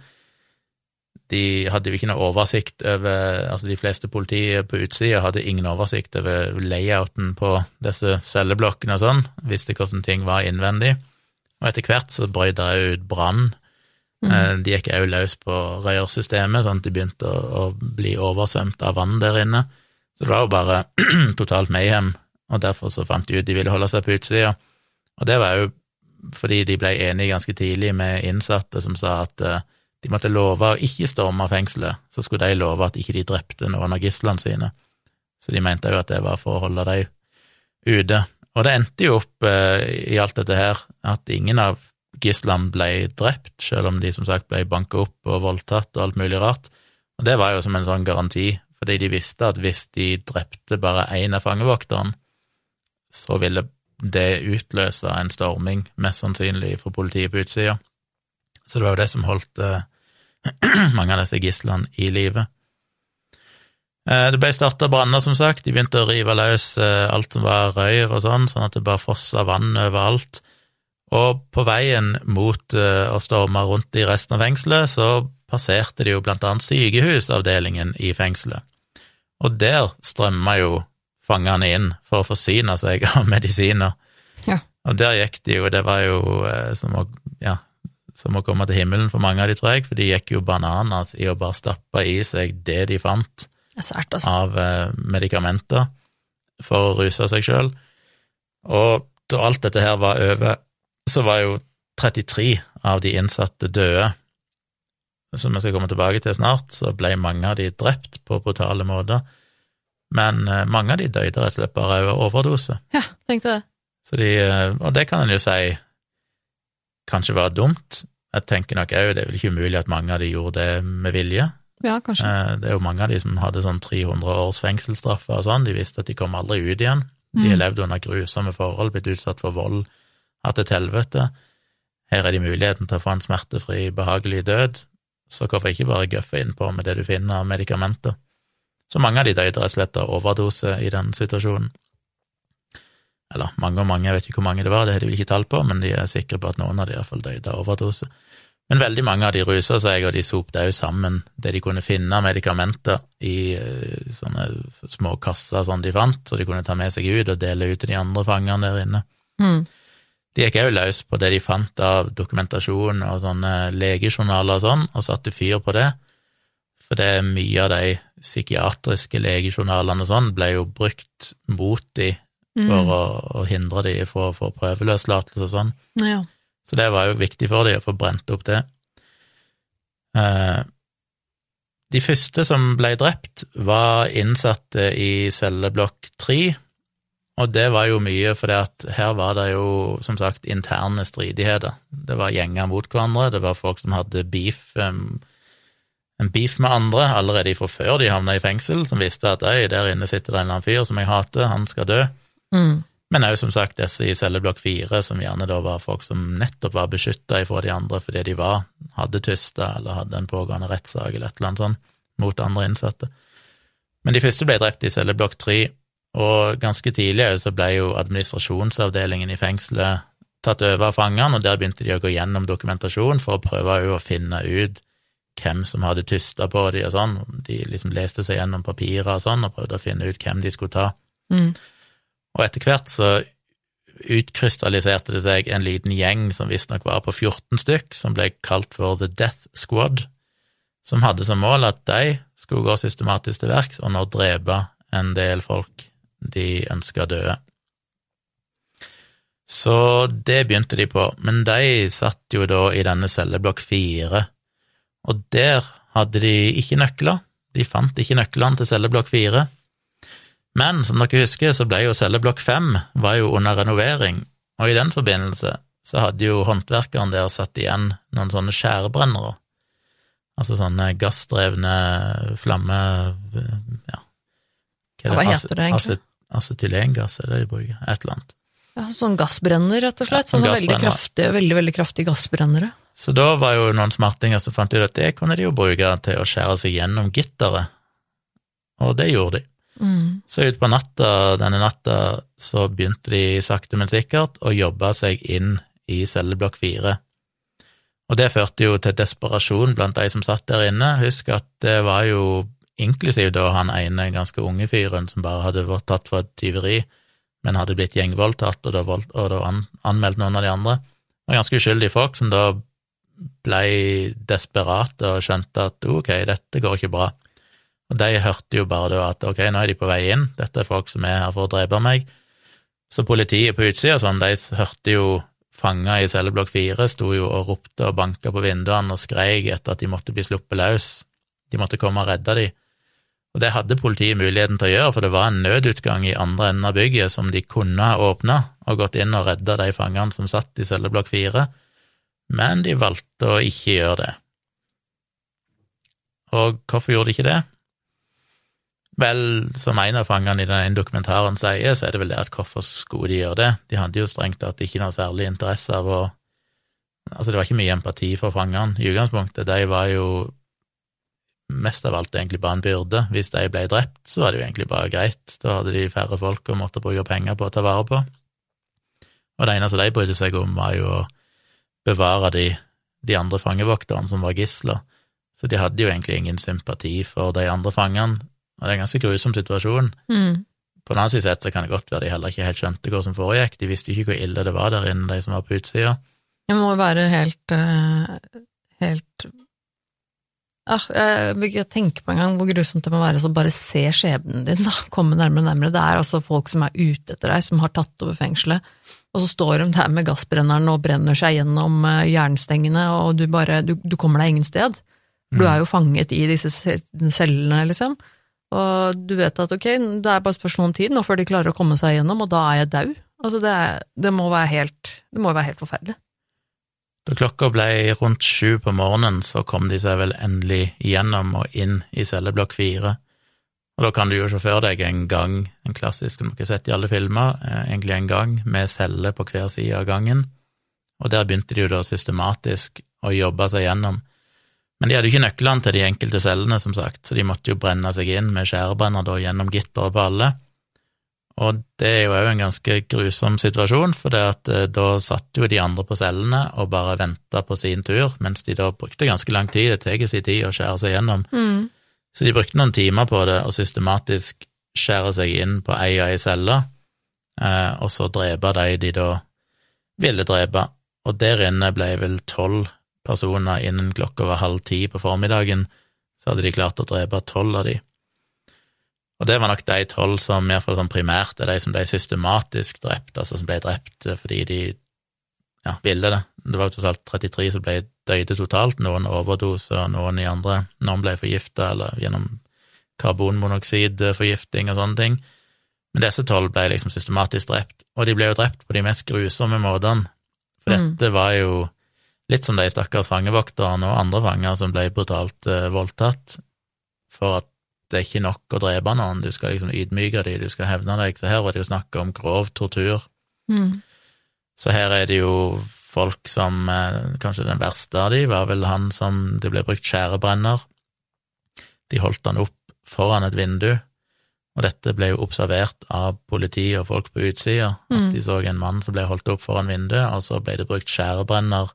de hadde jo ikke noe oversikt over Altså, de fleste politiet på utsida hadde ingen oversikt over layouten på disse celleblokkene og sånn, visste hvordan ting var innvendig. Og etter hvert så brøt det ut brann. Mm. De gikk òg løs på rørsystemet, sånn at de begynte å, å, bli oversvømt av vann der inne. Så det var jo bare totalt mayhem, og derfor så fant de ut de ville holde seg på utsida. Og det var jo fordi de ble enige ganske tidlig med innsatte som sa at uh, de måtte love å ikke storme fengselet, så skulle de love at ikke de drepte noen av gislene sine. Så de mente jo at det var for å holde dem ute. Og det endte jo opp eh, i alt dette her at ingen av gislene ble drept, selv om de som sagt ble banka opp og voldtatt og alt mulig rart. Og det var jo som en sånn garanti, fordi de visste at hvis de drepte bare én av fangevokterne, så ville det utløse en storming, mest sannsynlig for politiet på utsida. Så det var jo det som holdt eh, mange av disse gislene i live. Eh, det ble starta branner, som sagt. De begynte å rive løs eh, alt som var røyr og sånn, sånn at det bare fossa vann overalt. Og på veien mot å storme rundt i resten av fengselet, så passerte de jo blant annet sykehusavdelingen i fengselet. Og der strømma jo fangene inn for å forsyne seg av medisiner. Ja. Og der gikk de jo, det var jo som å ja, som å komme til himmelen for mange av de, tror jeg, for de gikk jo bananas i å bare stappe i seg det de fant Sært, altså. av eh, medikamenter for å ruse seg sjøl. Og da alt dette her var over, så var jo 33 av de innsatte døde. Som jeg skal komme tilbake til snart, så ble mange av de drept på brutale måter. Men eh, mange av de døde rett og slett bare av overdose. Ja, tenkte det. De, eh, og det kan en jo si kanskje var dumt. Jeg tenker nok òg det er vel ikke umulig at mange av de gjorde det med vilje. Ja, kanskje. Eh, det er jo mange av de som hadde sånn 300 års fengselsstraffer og sånn, de visste at de kom aldri ut igjen. De har mm. levd under grusomme forhold, blitt utsatt for vold, hatt et helvete. Her er de muligheten til å få en smertefri, behagelig død, så hvorfor ikke bare gøffe innpå med det du finner av medikamenter? Så mange av de døde rett og slett av overdose i den situasjonen. Eller mange og mange, jeg vet ikke hvor mange det var, det har de ikke tall på, men de er sikre på at noen av de iallfall døde av overdose. Men veldig mange av de rusa seg, og de sopte òg sammen det de kunne finne av medikamenter i uh, sånne små kasser som de fant, så de kunne ta med seg ut og dele ut til de andre fangene der inne. Mm. De gikk òg løs på det de fant av dokumentasjon og sånne legejournaler og sånn, og satte fyr på det. For det er mye av de psykiatriske legejournalene og sånn ble jo brukt mot de for mm. å, å, hindre de fra å få prøveløslatelse og sånn. Ja. Så det var jo viktig for de å få brent opp det. Eh, De første som ble drept, var innsatte i celleblokk tre, og det var jo mye at her var det jo, som sagt, interne stridigheter. Det var gjenger mot hverandre, det var folk som hadde beef, um, en beef med andre allerede fra før de havna i fengsel, som visste at øy, der inne sitter det en eller annen fyr som jeg hater, han skal dø. Mm. Men òg som sagt disse i celleblokk fire, som gjerne da var folk som nettopp var beskytta ifra de andre fordi de var, hadde tysta eller hadde en pågående rettssak eller et eller annet sånt mot andre innsatte. Men de første ble drept i celleblokk tre, og ganske tidlig så ble jo administrasjonsavdelingen i fengselet tatt over av fangene, og der begynte de å gå gjennom dokumentasjon for å prøve å finne ut hvem som hadde tysta på de og sånn. De liksom leste seg gjennom papirer og sånn og prøvde å finne ut hvem de skulle ta. Mm. Og etter hvert så utkrystalliserte det seg en liten gjeng som visstnok var på 14 stykk, som ble kalt for The Death Squad, som hadde som mål at de skulle gå systematisk til verks og nå drepe en del folk de ønska døde. Så det begynte de på, men de satt jo da i denne celleblokk fire, og der hadde de ikke nøkler, de fant ikke nøklene til celleblokk fire. Men som dere husker, så ble jo celleblokk fem under renovering, og i den forbindelse så hadde jo håndverkeren der satt igjen noen sånne skjærebrennere, altså sånne gassdrevne flamme... ja, Ja, hva heter det egentlig? Acet- Acetylengass er det de bruker, et eller annet. Ja, sånn gassbrenner, rett og slett. Ja, sånn Sånne veldig gassbrenner. kraftige, veldig, veldig kraftige gassbrennere. Så da var jo noen smartinger som fant ut at det kunne de jo bruke til å skjære seg gjennom gitteret, og det gjorde de. Mm. Så utpå natta, denne natta, så begynte de sakte, men sikkert å jobbe seg inn i celleblokk fire. Og det førte jo til desperasjon blant de som satt der inne. Husk at det var jo inklusiv da han ene ganske unge fyren som bare hadde vært tatt for et tyveri, men hadde blitt gjengvoldtatt og da, vold, og da an, anmeldt noen av de andre. Var ganske uskyldige folk som da ble desperate og skjønte at ok, dette går ikke bra. Og de hørte jo bare da at ok, nå er de på vei inn, dette er folk som er her for å drepe meg. Så politiet på utsida sånn, de hørte jo fanger i celleblokk fire, sto jo og ropte og banka på vinduene og skreik etter at de måtte bli sluppet løs. De måtte komme og redde de. Og det hadde politiet muligheten til å gjøre, for det var en nødutgang i andre enden av bygget som de kunne ha åpna og gått inn og redda de fangene som satt i celleblokk fire, men de valgte å ikke gjøre det. Og hvorfor gjorde de ikke det? Vel, som en av fangene i den dokumentaren sier, så er det vel det at hvorfor skulle de gjøre det? De hadde jo strengt tatt ikke noe særlig interesse av å Altså, det var ikke mye empati for fangene i utgangspunktet. De var jo mest av alt egentlig bare en byrde. Hvis de ble drept, så var det jo egentlig bare greit. Da hadde de færre folk og måtte bruke penger på å ta vare på. Og det eneste de brydde seg om, var jo å bevare de, de andre fangevokterne som var gisler. Så de hadde jo egentlig ingen sympati for de andre fangene, og det er en ganske grusom situasjon. Mm. På den annen side sett så kan det godt være de heller ikke helt skjønte hva som foregikk, de visste ikke hvor ille det var der inne, de som var på utsida. Det må jo være helt eh, helt ah, Jeg vil på på engang hvor grusomt det må være å bare se skjebnen din da, komme nærmere og nærmere. Det er altså folk som er ute etter deg, som har tatt over fengselet, og så står de der med gassbrenneren og brenner seg gjennom eh, jernstengene, og du bare du, du kommer deg ingen sted. Du er jo fanget i disse cellene, liksom. Og du vet at ok, det er bare spørsmål om tid nå før de klarer å komme seg gjennom, og da er jeg dau. Altså, det, det må være helt Det må være helt forferdelig. Da klokka ble rundt sju på morgenen, så kom de seg vel endelig gjennom og inn i celleblokk fire. Og da kan du jo se for deg en gang, en klassisk som dere har sett i alle filmer, eh, egentlig en gang med celler på hver side av gangen, og der begynte de jo da systematisk å jobbe seg gjennom. Men de hadde jo ikke nøklene til de enkelte cellene, som sagt, så de måtte jo brenne seg inn med skjærebrenner da gjennom gitteret på alle. Og det er jo òg en ganske grusom situasjon, for at eh, da satt jo de andre på cellene og bare venta på sin tur, mens de da brukte ganske lang tid, det tar sin tid å skjære seg gjennom. Så de brukte noen timer på det og systematisk skjære seg inn på ei og ei celle, eh, og så drepe de de da ville drepe. Og der inne ble vel tolv personer innen klokka var halv ti på formiddagen, så hadde de klart å drepe tolv av de. Og det var nok de tolv som mer for sånn primært er de som ble systematisk drept, altså som ble drept fordi de ja, ville det. Det var jo totalt 33 som ble døde totalt, noen overdose, og noen i andre Noen ble forgifta eller gjennom karbonmonoksidforgifting og sånne ting. Men disse tolv ble liksom systematisk drept, og de ble jo drept på de mest grusomme måtene. For Mm. dette var jo litt som de stakkars fangevokterne og andre fanger som ble brutalt uh, voldtatt, for at det er ikke nok å drepe noen, du skal liksom ydmyke dem, du skal hevne deg. Så her var det jo snakk om grov tortur. Mm. Så her er det jo folk som eh, Kanskje den verste av de var vel han som det ble brukt skjærebrenner. De holdt han opp foran et vindu, og dette ble jo observert av politi og folk på utsida, at Mm. de så en mann som ble holdt opp foran vinduet, og så ble det brukt skjærebrenner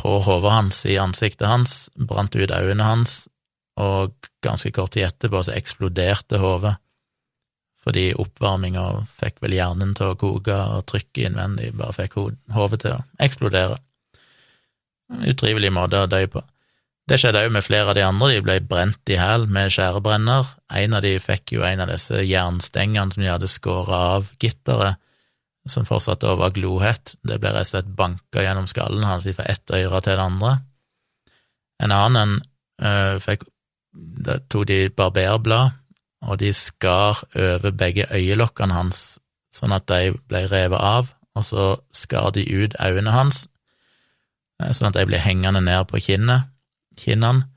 på hodet hans, i ansiktet hans, brant ut øynene hans, og ganske kort tid etterpå så eksploderte hodet fordi oppvarminga fikk vel hjernen til å koke, og trykket innvendig bare fikk ho- hodet til å eksplodere. Utrivelig måte å dø på. Det skjedde òg med flere av de andre, de ble brent i hæl med skjærebrenner. En av de fikk jo en av disse jernstengene som de hadde skåret av gitteret, som fortsatt også var glohett. Det ble rett og slett banka gjennom skallen hans fra ett øre til det andre. En annen øh, fikk Da tok de barberblad og de skar over begge øyelokkene hans, sånn at de ble revet av, og så skar de ut øynene hans, eh, sånn at de ble hengende ned på kinnet, kinnene,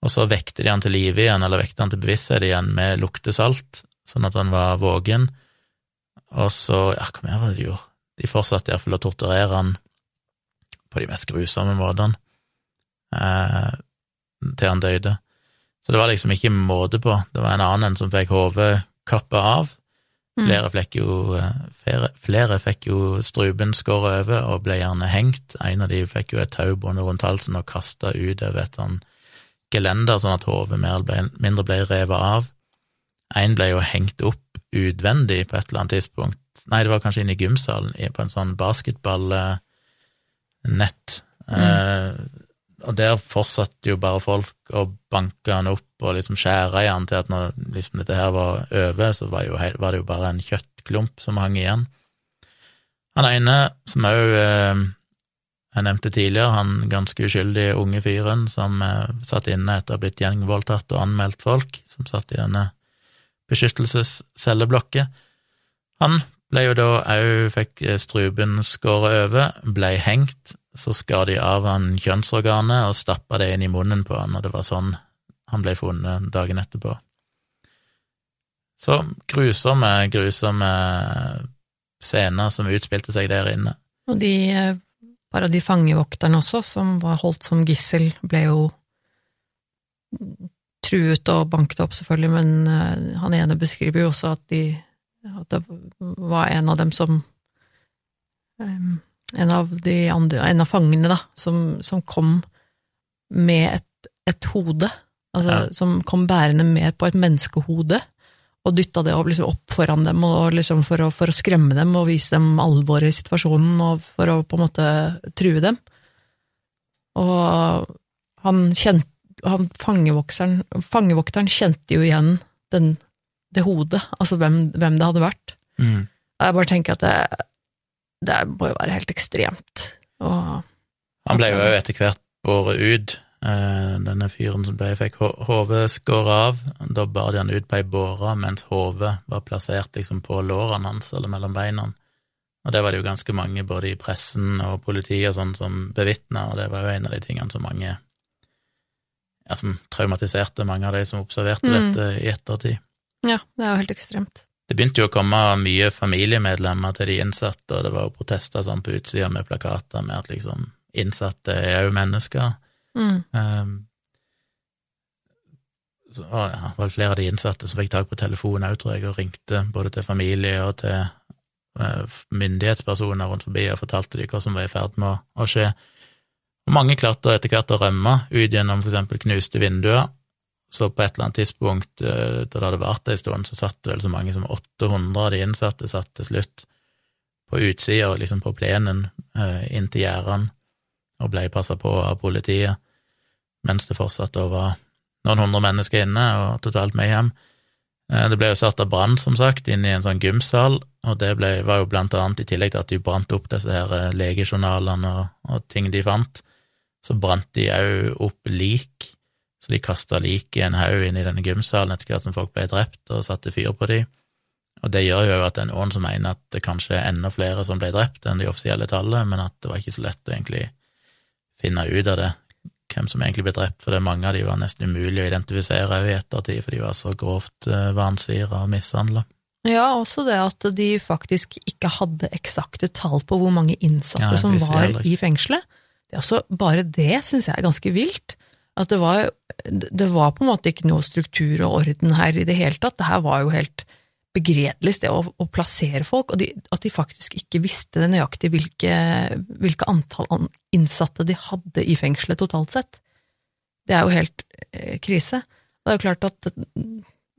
og så vekte de han til live igjen, eller vekte han til bevissthet igjen med luktesalt, sånn at han var våken, og så, ja, hva mer var det de gjorde? De fortsatte iallfall å torturere han på de mest grusomme måtene, eh, til han døde. Så det var liksom ikke måte på. Det var en annen som fikk hodet kappa av. Mm. Flere fikk jo, eh, flere, flere fikk jo strupen skåret over og ble gjerne hengt. En av de fikk jo et tau bundet rundt halsen og kasta utover et sånn gelender, sånn at hodet mer eller mindre ble revet av. En ble jo hengt opp utvendig på et eller annet tidspunkt. Nei, det var kanskje inne i gymsalen, på en sånn basketballnett. Eh, og der fortsatte jo bare folk å banke han opp og liksom skjære i han til at når liksom dette her var over, så var, var det jo bare en kjøttklump som hang igjen. Han ene, som òg eh, jeg nevnte tidligere, han ganske uskyldige unge fyren som eh, satt inne etter å ha blitt gjengvoldtatt og anmeldt folk, som satt i denne beskyttelsescelleblokket, han ble jo da òg fikk struben strupen skåret over, ble hengt, så skar de av han kjønnsorganet og stappa det inn i munnen på han, og det var sånn han ble funnet dagen etterpå. Så grusomme, grusomme scener som utspilte seg der inne. Og de, eh, bare de fangevokterne også, som var holdt som gissel, ble jo truet og banket opp, selvfølgelig, men eh, han ene beskriver jo også at, de, at det var en av dem som En av de andre, en av fangene, da, som, som kom med et, et hode, altså Ja. som kom bærende med på et menneskehode, og dytta det opp, liksom opp foran dem og liksom for, å, for å skremme dem og vise dem alvoret i situasjonen og for å på en måte true dem. Og han kjente han fangevokteren, fangevokteren kjente jo igjen den, det hodet, altså hvem, hvem det hadde vært. Mm. Jeg bare tenker at det, det må jo være helt ekstremt. Og, Han ble jo etter hvert båret ut, eh, denne fyren som ble, fikk ho- hodet skåret av. Da bar de han ut på ei båre mens hodet var plassert liksom på lårene hans, eller mellom beina. Og det var det jo ganske mange, både i pressen og politiet og sånn, som bevitna, og det var jo en av de tingene som mange ja, som traumatiserte mange av de som observerte Mm. dette i ettertid. Ja, det er jo helt ekstremt. Det begynte jo å komme mye familiemedlemmer til de innsatte, og det var jo protester sånn på utsida med plakater med at liksom innsatte er jo mennesker. Mm. Um, så, og, ja, det var flere av de innsatte som fikk tak på telefonen òg, tror jeg, og ringte både til familie og til uh, myndighetspersoner rundt forbi og fortalte dem hva som var i ferd med å, å skje. Og mange klarte etter hvert å rømme ut gjennom eksempel knuste vinduer, så på et eller annet tidspunkt eh, da det hadde vart ei stund, så satt det vel så mange som 800 av de innsatte satt til slutt på utsida, liksom på plenen, eh, inntil gjerdene, og ble passa på av politiet, mens det fortsatt da var noen hundre mennesker inne, og totalt mayhem. hjem. Det ble jo satt av brann, som sagt, inn i en sånn gymsal, og det ble, var jo blant annet i tillegg til at de brant opp disse her eh, legejournalene og, og ting de fant, Så brant de òg opp lik, så de kasta lik i en haug inn i denne gymsalen etter hvert som folk ble drept, og satte fyr på de. Og det gjør jo at det er noen som mener at det kanskje er enda flere som ble drept enn de offisielle tallet, men at det var ikke så lett å egentlig finne ut av det, hvem som egentlig ble drept, for det mange av de var nesten umulig å identifisere òg i ettertid, for de var så grovt vansira og mishandla. Ja, også det at de faktisk ikke hadde eksakte tall på hvor mange innsatte Ja, som var i fengselet. Det er også, bare det syns jeg er ganske vilt. At det var, det var på en måte ikke noe struktur og orden her i det hele tatt. Det her var jo helt begredelig sted å, å plassere folk, og de, at de faktisk ikke visste nøyaktig hvilke, hvilke antall innsatte de hadde i fengselet totalt sett. Det er jo helt eh, krise. Det er jo klart at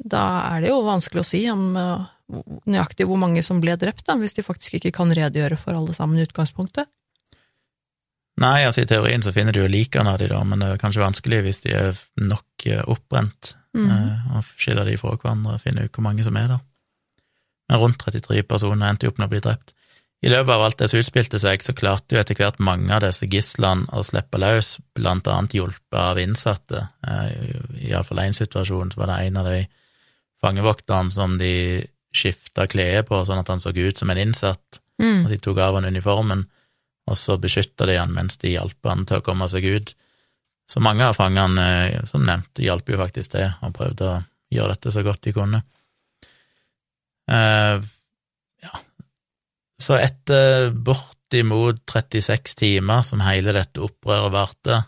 da er det jo vanskelig å si om eh, nøyaktig hvor mange som ble drept, da, hvis de faktisk ikke kan redegjøre for alle sammen i utgangspunktet. Nei, altså i teorien så finner du jo likene av de da, men det er kanskje vanskelig hvis de er nok eh, oppbrent, mm. eh, og skiller de fra hverandre og finne ut hvor mange som er der. Men rundt 33 personer endte jo opp med å bli drept. I løpet av alt det som utspilte seg, så klarte jo etter hvert mange av disse gislene å slippe løs, blant annet hjulpet av innsatte. Eh, Iallfall én situasjon så var det en av de fangevokterne som de skifta klede på, sånn at han så ut som en innsatt. Mm. Og de tok av han uniformen, og så beskytta de han mens de hjalp han til å komme seg ut. Så mange av fangene, eh, som nevnt, hjalp jo faktisk til, og prøvde å gjøre dette så godt de kunne. Eh, ja. Så etter bortimot 36 timer som hele dette opprøret varte,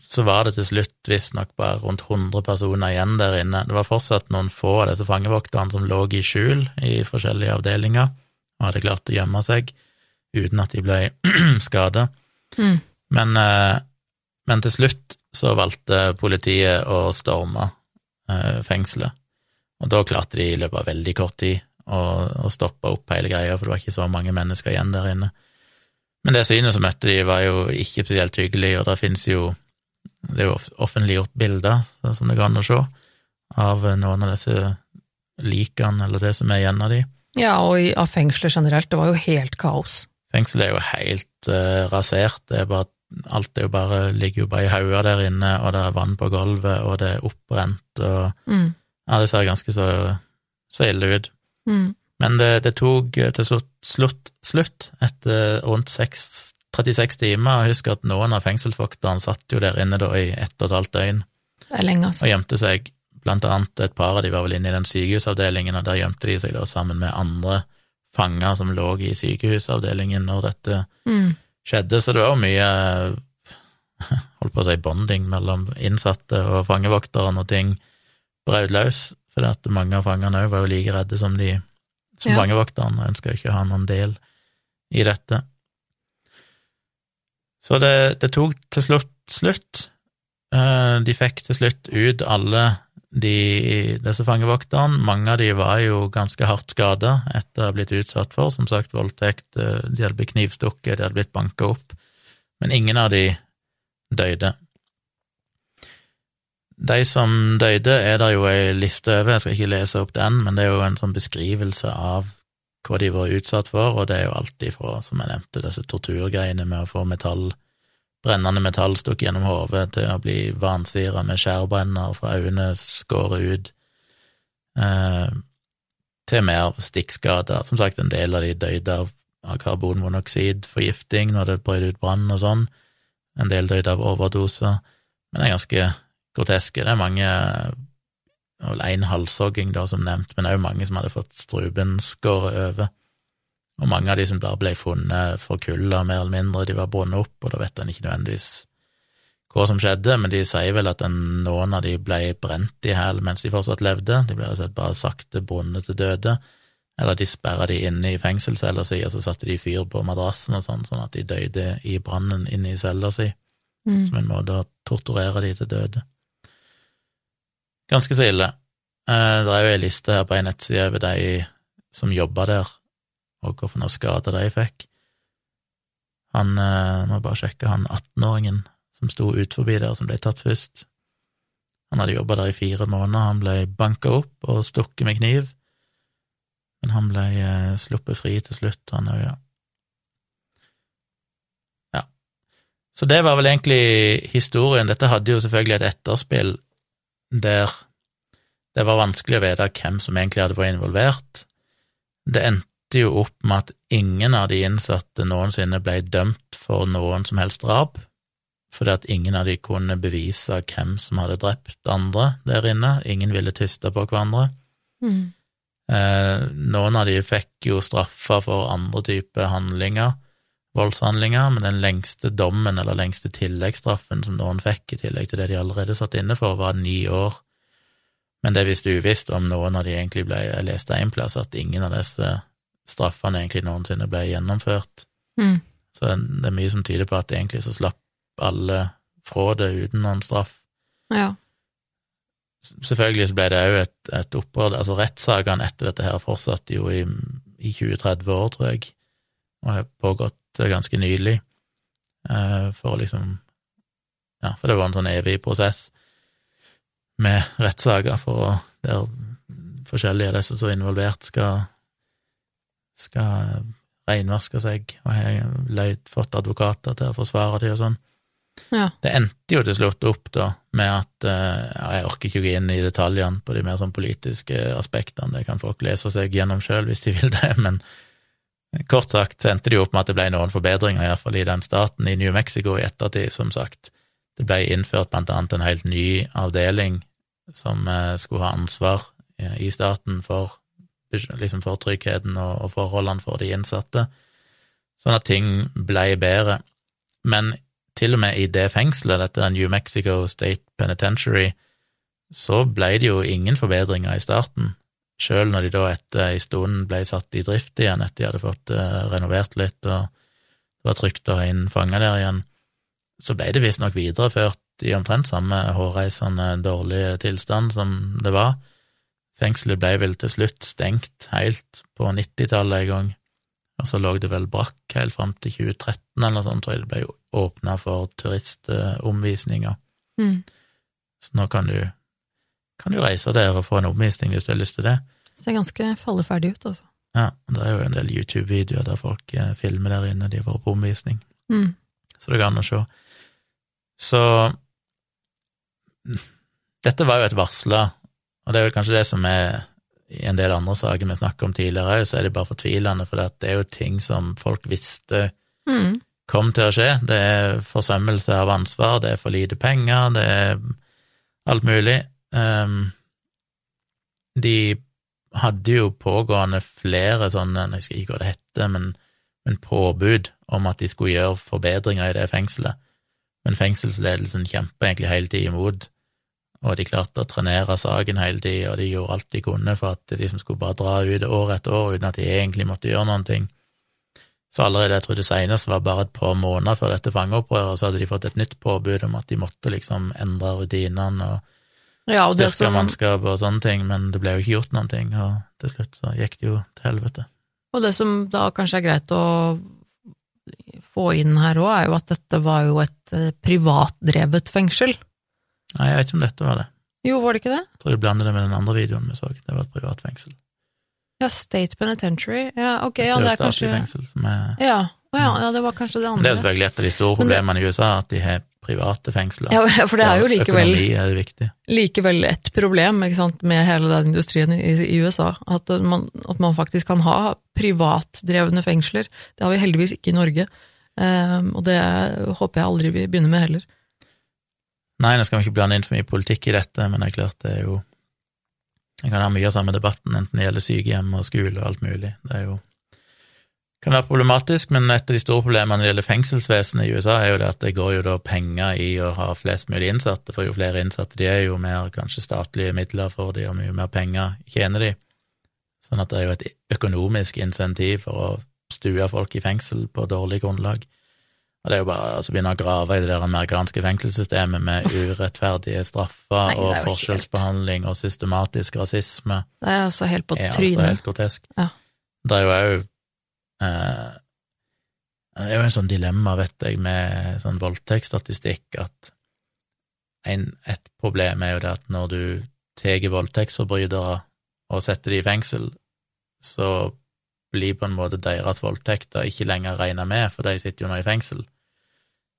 så var det til slutt visstnok bare rundt 100 personer igjen der inne. Det var fortsatt noen få av disse fangevokterne som lå i skjul i forskjellige avdelinger og hadde klart å gjemme seg uten at de ble skada. Mm. Men, eh, men til slutt så valgte politiet å storme eh, fengselet, og da klarte de i løpet av veldig kort tid å, å stoppe opp hele greia, for det var ikke så mange mennesker igjen der inne. Men det synet som møtte de, var jo ikke spesielt hyggelig, og det finnes jo det er jo offentliggjort bilder, som det går an å se, av noen av disse likene, eller det som er igjen av de. Ja, og i, av fengselet generelt, det var jo helt kaos. Fengselet er jo helt uh, rasert, det er bare, alt er jo bare, ligger jo bare i hauger der inne, og det er vann på gulvet, og det er oppbrent, og Mm. ja, det ser ganske så, så ille ut. Mm. Men det, det tok eh, til slutt, slutt, slutt etter rundt 6, 36 timer, og husker at noen av fengselsvokterne satt jo der inne da i ett og et halvt døgn, Det er lenge, altså. og gjemte seg, blant annet et par av de var vel inne i den sykehusavdelingen, og der gjemte de seg da sammen med andre fanger som lå i sykehusavdelingen når dette Mm. skjedde, så det var mye holdt på å si bonding mellom innsatte og fangevokteren, og ting brøt løs, for at mange av fangene òg var jo like redde som de som Ja. fangevokterne, og ønska ikke å ha noen del i dette. Så det, det tok til slutt slutt. Eh, De fikk til slutt ut alle de, disse fangevokterne. Mange av de var jo ganske hardt skada etter å ha blitt utsatt for, som sagt, voldtekt. eh, De hadde blitt knivstukket, de hadde blitt banka opp. Men ingen av de døde. De som døde, er det jo ei liste over, jeg skal ikke lese opp den, men det er jo en sånn beskrivelse av hva de var utsatt for, og det er jo alt ifra, som jeg nevnte, disse torturgreiene med å få metall, brennende metall stukket gjennom hodet, til å bli vansira med skjærbrenner, fra øynene skåret ut, eh, til mer stikkskader. Som sagt, en del av de døde av, karbonmonoksidforgifting når det brøt ut brann og sånn, en del døde av overdoser, men det er ganske groteske. Det er mange vel én halshogging, da, som nevnt, men òg mange som hadde fått strupen skåret over. Og mange av de som bare ble funnet for kulda, mer eller mindre, de var bundet opp, og da vet en ikke nødvendigvis hva som skjedde, men de sier vel at en, noen av de ble brent i hæl mens de fortsatt levde, de ble altså bare sakte bundet til døde, eller de sperra de inne i fengselscella si, og så satte de fyr på madrassen og sånn, sånn at de døde i brannen inne i cella si, Mm. som en måte å torturere de til døde. Ganske så ille. Eh, Det er jo ei liste her på ei nettside over de som jobba der, og hvilke skader de fikk. Han eh, Må bare sjekke han 18-åringen som sto ut forbi der, som ble tatt først. Han hadde jobba der i fire måneder, han ble banka opp og stukket med kniv, men han ble eh, sluppet fri til slutt, han òg, ja. Ja. Så det var vel egentlig historien. Dette hadde jo selvfølgelig et etterspill der det var vanskelig å vite hvem som egentlig hadde vært involvert. Det endte jo opp med at ingen av de innsatte noensinne ble dømt for noen som helst drap, fordi at ingen av de kunne bevise hvem som hadde drept andre der inne. Ingen ville tyste på hverandre. Mm. Eh, noen av de fikk jo straffer for andre typer handlinger, voldshandlinger, men den lengste dommen eller lengste tilleggsstraffen som noen fikk, i tillegg til det de allerede satt inne for, var ni år. Men det er visst uvisst om noen av de egentlig ble Jeg leste en plass at ingen av disse straffene egentlig noensinne ble gjennomført. Mm. Så det er mye som tyder på at egentlig så slapp alle fra det uten noen straff. Ja. Selvfølgelig så ble det òg et, et opprør, altså rettssakene etter dette her fortsatte jo i, i 20-30 år, tror jeg, og har pågått ganske nylig, eh, for liksom Ja, for det var en sånn evig prosess med rettssaker for å der forskjellige av disse som er involvert, skal, skal reinvaske seg, og har fått advokater til å forsvare dem og sånn. ja. Det endte jo til slutt opp da med at eh, ja, Jeg orker ikke å gå inn i detaljene på de mer sånn politiske aspektene, det kan folk lese seg gjennom sjøl hvis de vil det, men kort sagt så endte det jo opp med at det ble noen forbedringer, iallfall i den staten, i New Mexico i ettertid, som sagt. Det ble innført blant annet en helt ny avdeling som eh, skulle ha ansvar eh, i staten for, liksom for tryggheten og, og forholdene for de innsatte, sånn at ting ble bedre. Men til og med i det fengselet, dette New Mexico State Penitentiary, så ble det jo ingen forbedringer i starten, sjøl når de da etter en stund ble satt i drift igjen, etter de hadde fått uh, renovert litt og det var trygt å ha inn fanger der igjen, så ble det visstnok videreført i omtrent samme hårreisende dårlige tilstand som det var. Fengselet ble vel til slutt stengt helt på 90-tallet en gang, og så lå det vel brakk helt fram til 2013 eller noe sånt, tror jeg det ble åpna for turistomvisninger. Mm. Så nå kan du, kan du reise der og få en omvisning hvis du har lyst til det. Ser ganske falleferdig ut, altså. Ja, det er jo en del YouTube-videoer der folk eh, filmer der inne, de får på omvisning, Mm. så det går an å se. Så dette var jo et varsla, og det er jo kanskje det som er i en del andre saker vi snakket om tidligere òg, så er det bare fortvilende, for det er jo ting som folk visste Mm. kom til å skje. Det er forsømmelse av ansvar, det er for lite penger, det er alt mulig. Um, de hadde jo pågående flere sånne, jeg husker ikke hva det heter, men, men påbud om at de skulle gjøre forbedringer i det fengselet. Men fengselsledelsen kjempa egentlig hele tida imot, og de klarte å trenere saken hele tida, og de gjorde alt de kunne for at de som skulle bare dra ut år etter år uten at de egentlig måtte gjøre noen ting. Så allerede, jeg tror det seneste var bare et par måneder før dette fangeopprøret, så hadde de fått et nytt påbud om at de måtte liksom endre rutinene og Ja, og styrke som, mannskapet og sånne ting, men det ble jo ikke gjort noen ting, og til slutt så gikk det jo til helvete. og det som da kanskje er greit å få inn her òg, er jo at dette var jo et eh, privatdrevet fengsel. Nei, jeg vet ikke om dette var det. Jo, var det ikke det? Jeg tror de blander det med den andre videoen vi så, det var et privat fengsel. Ja, State Penitentiary. Ja, ok, ja, det er kanskje fengsel som er Ja, Oh, ja, ja, det var kanskje det andre. Men Det er selvfølgelig et av de store problemene det- i USA, at de har private fengsler. Ja, for det er jo likevel er likevel et problem sant, med hele den industrien i, i USA, at man, at man faktisk kan ha privatdrevne fengsler. Det har vi heldigvis ikke i Norge, um, og det håper jeg aldri vi begynner med heller. Nei, nå skal vi ikke blande inn for mye politikk i dette, men det er klart det er jo En kan ha mye av samme debatten, enten det gjelder sykehjem og skole og alt mulig. Det er jo kan være problematisk, men et av de store problemene når det gjelder fengselsvesenet i USA, er jo det at det går jo da penger i å ha flest mulig innsatte, for jo flere innsatte de er, jo mer kanskje statlige midler for de, og mye mer penger tjener de. Sånn at det er jo et økonomisk insentiv for å stue folk i fengsel på dårlig grunnlag. Og det er jo bare altså, begynne å grave i det der amerikanske fengselssystemet med urettferdige straffer Nei, og forskjellsbehandling og systematisk rasisme Det er altså helt på er altså trynet. helt grotesk. Ja. Det er jo òg eh, Det er jo en sånn dilemma, vet jeg, med sånn voldtektsstatistikk, at en, et problem er jo det at når du tar voldtektsforbrytere og setter dem i fengsel, så blir på en måte deres voldtekter ikke lenger regna med, for de sitter jo nå i fengsel.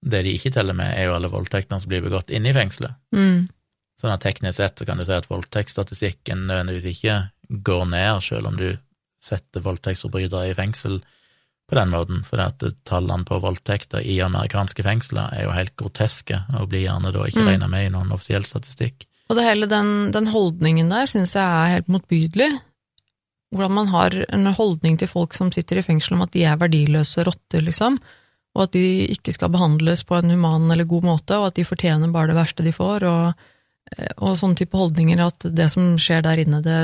Det de ikke teller med, er jo alle voldtektene som blir begått inne i fengselet. Mm. Sånn at teknisk sett så kan du si at voldtektsstatistikken nødvendigvis ikke går ned, selv om du setter voldtektsforbrytere i fengsel på den måten, for at tallene på voldtekter i amerikanske fengsler er jo helt groteske, og blir gjerne da ikke Mm. regna med i noen offisiell statistikk. Og det hele den, den holdningen der syns jeg er helt motbydelig. Hvordan man har en holdning til folk som sitter i fengsel om at de er verdiløse rotter, liksom. Og at de ikke skal behandles på en human eller god måte, og at de fortjener bare det verste de får. Og, eh, og sånne type holdninger at det som skjer der inne, det,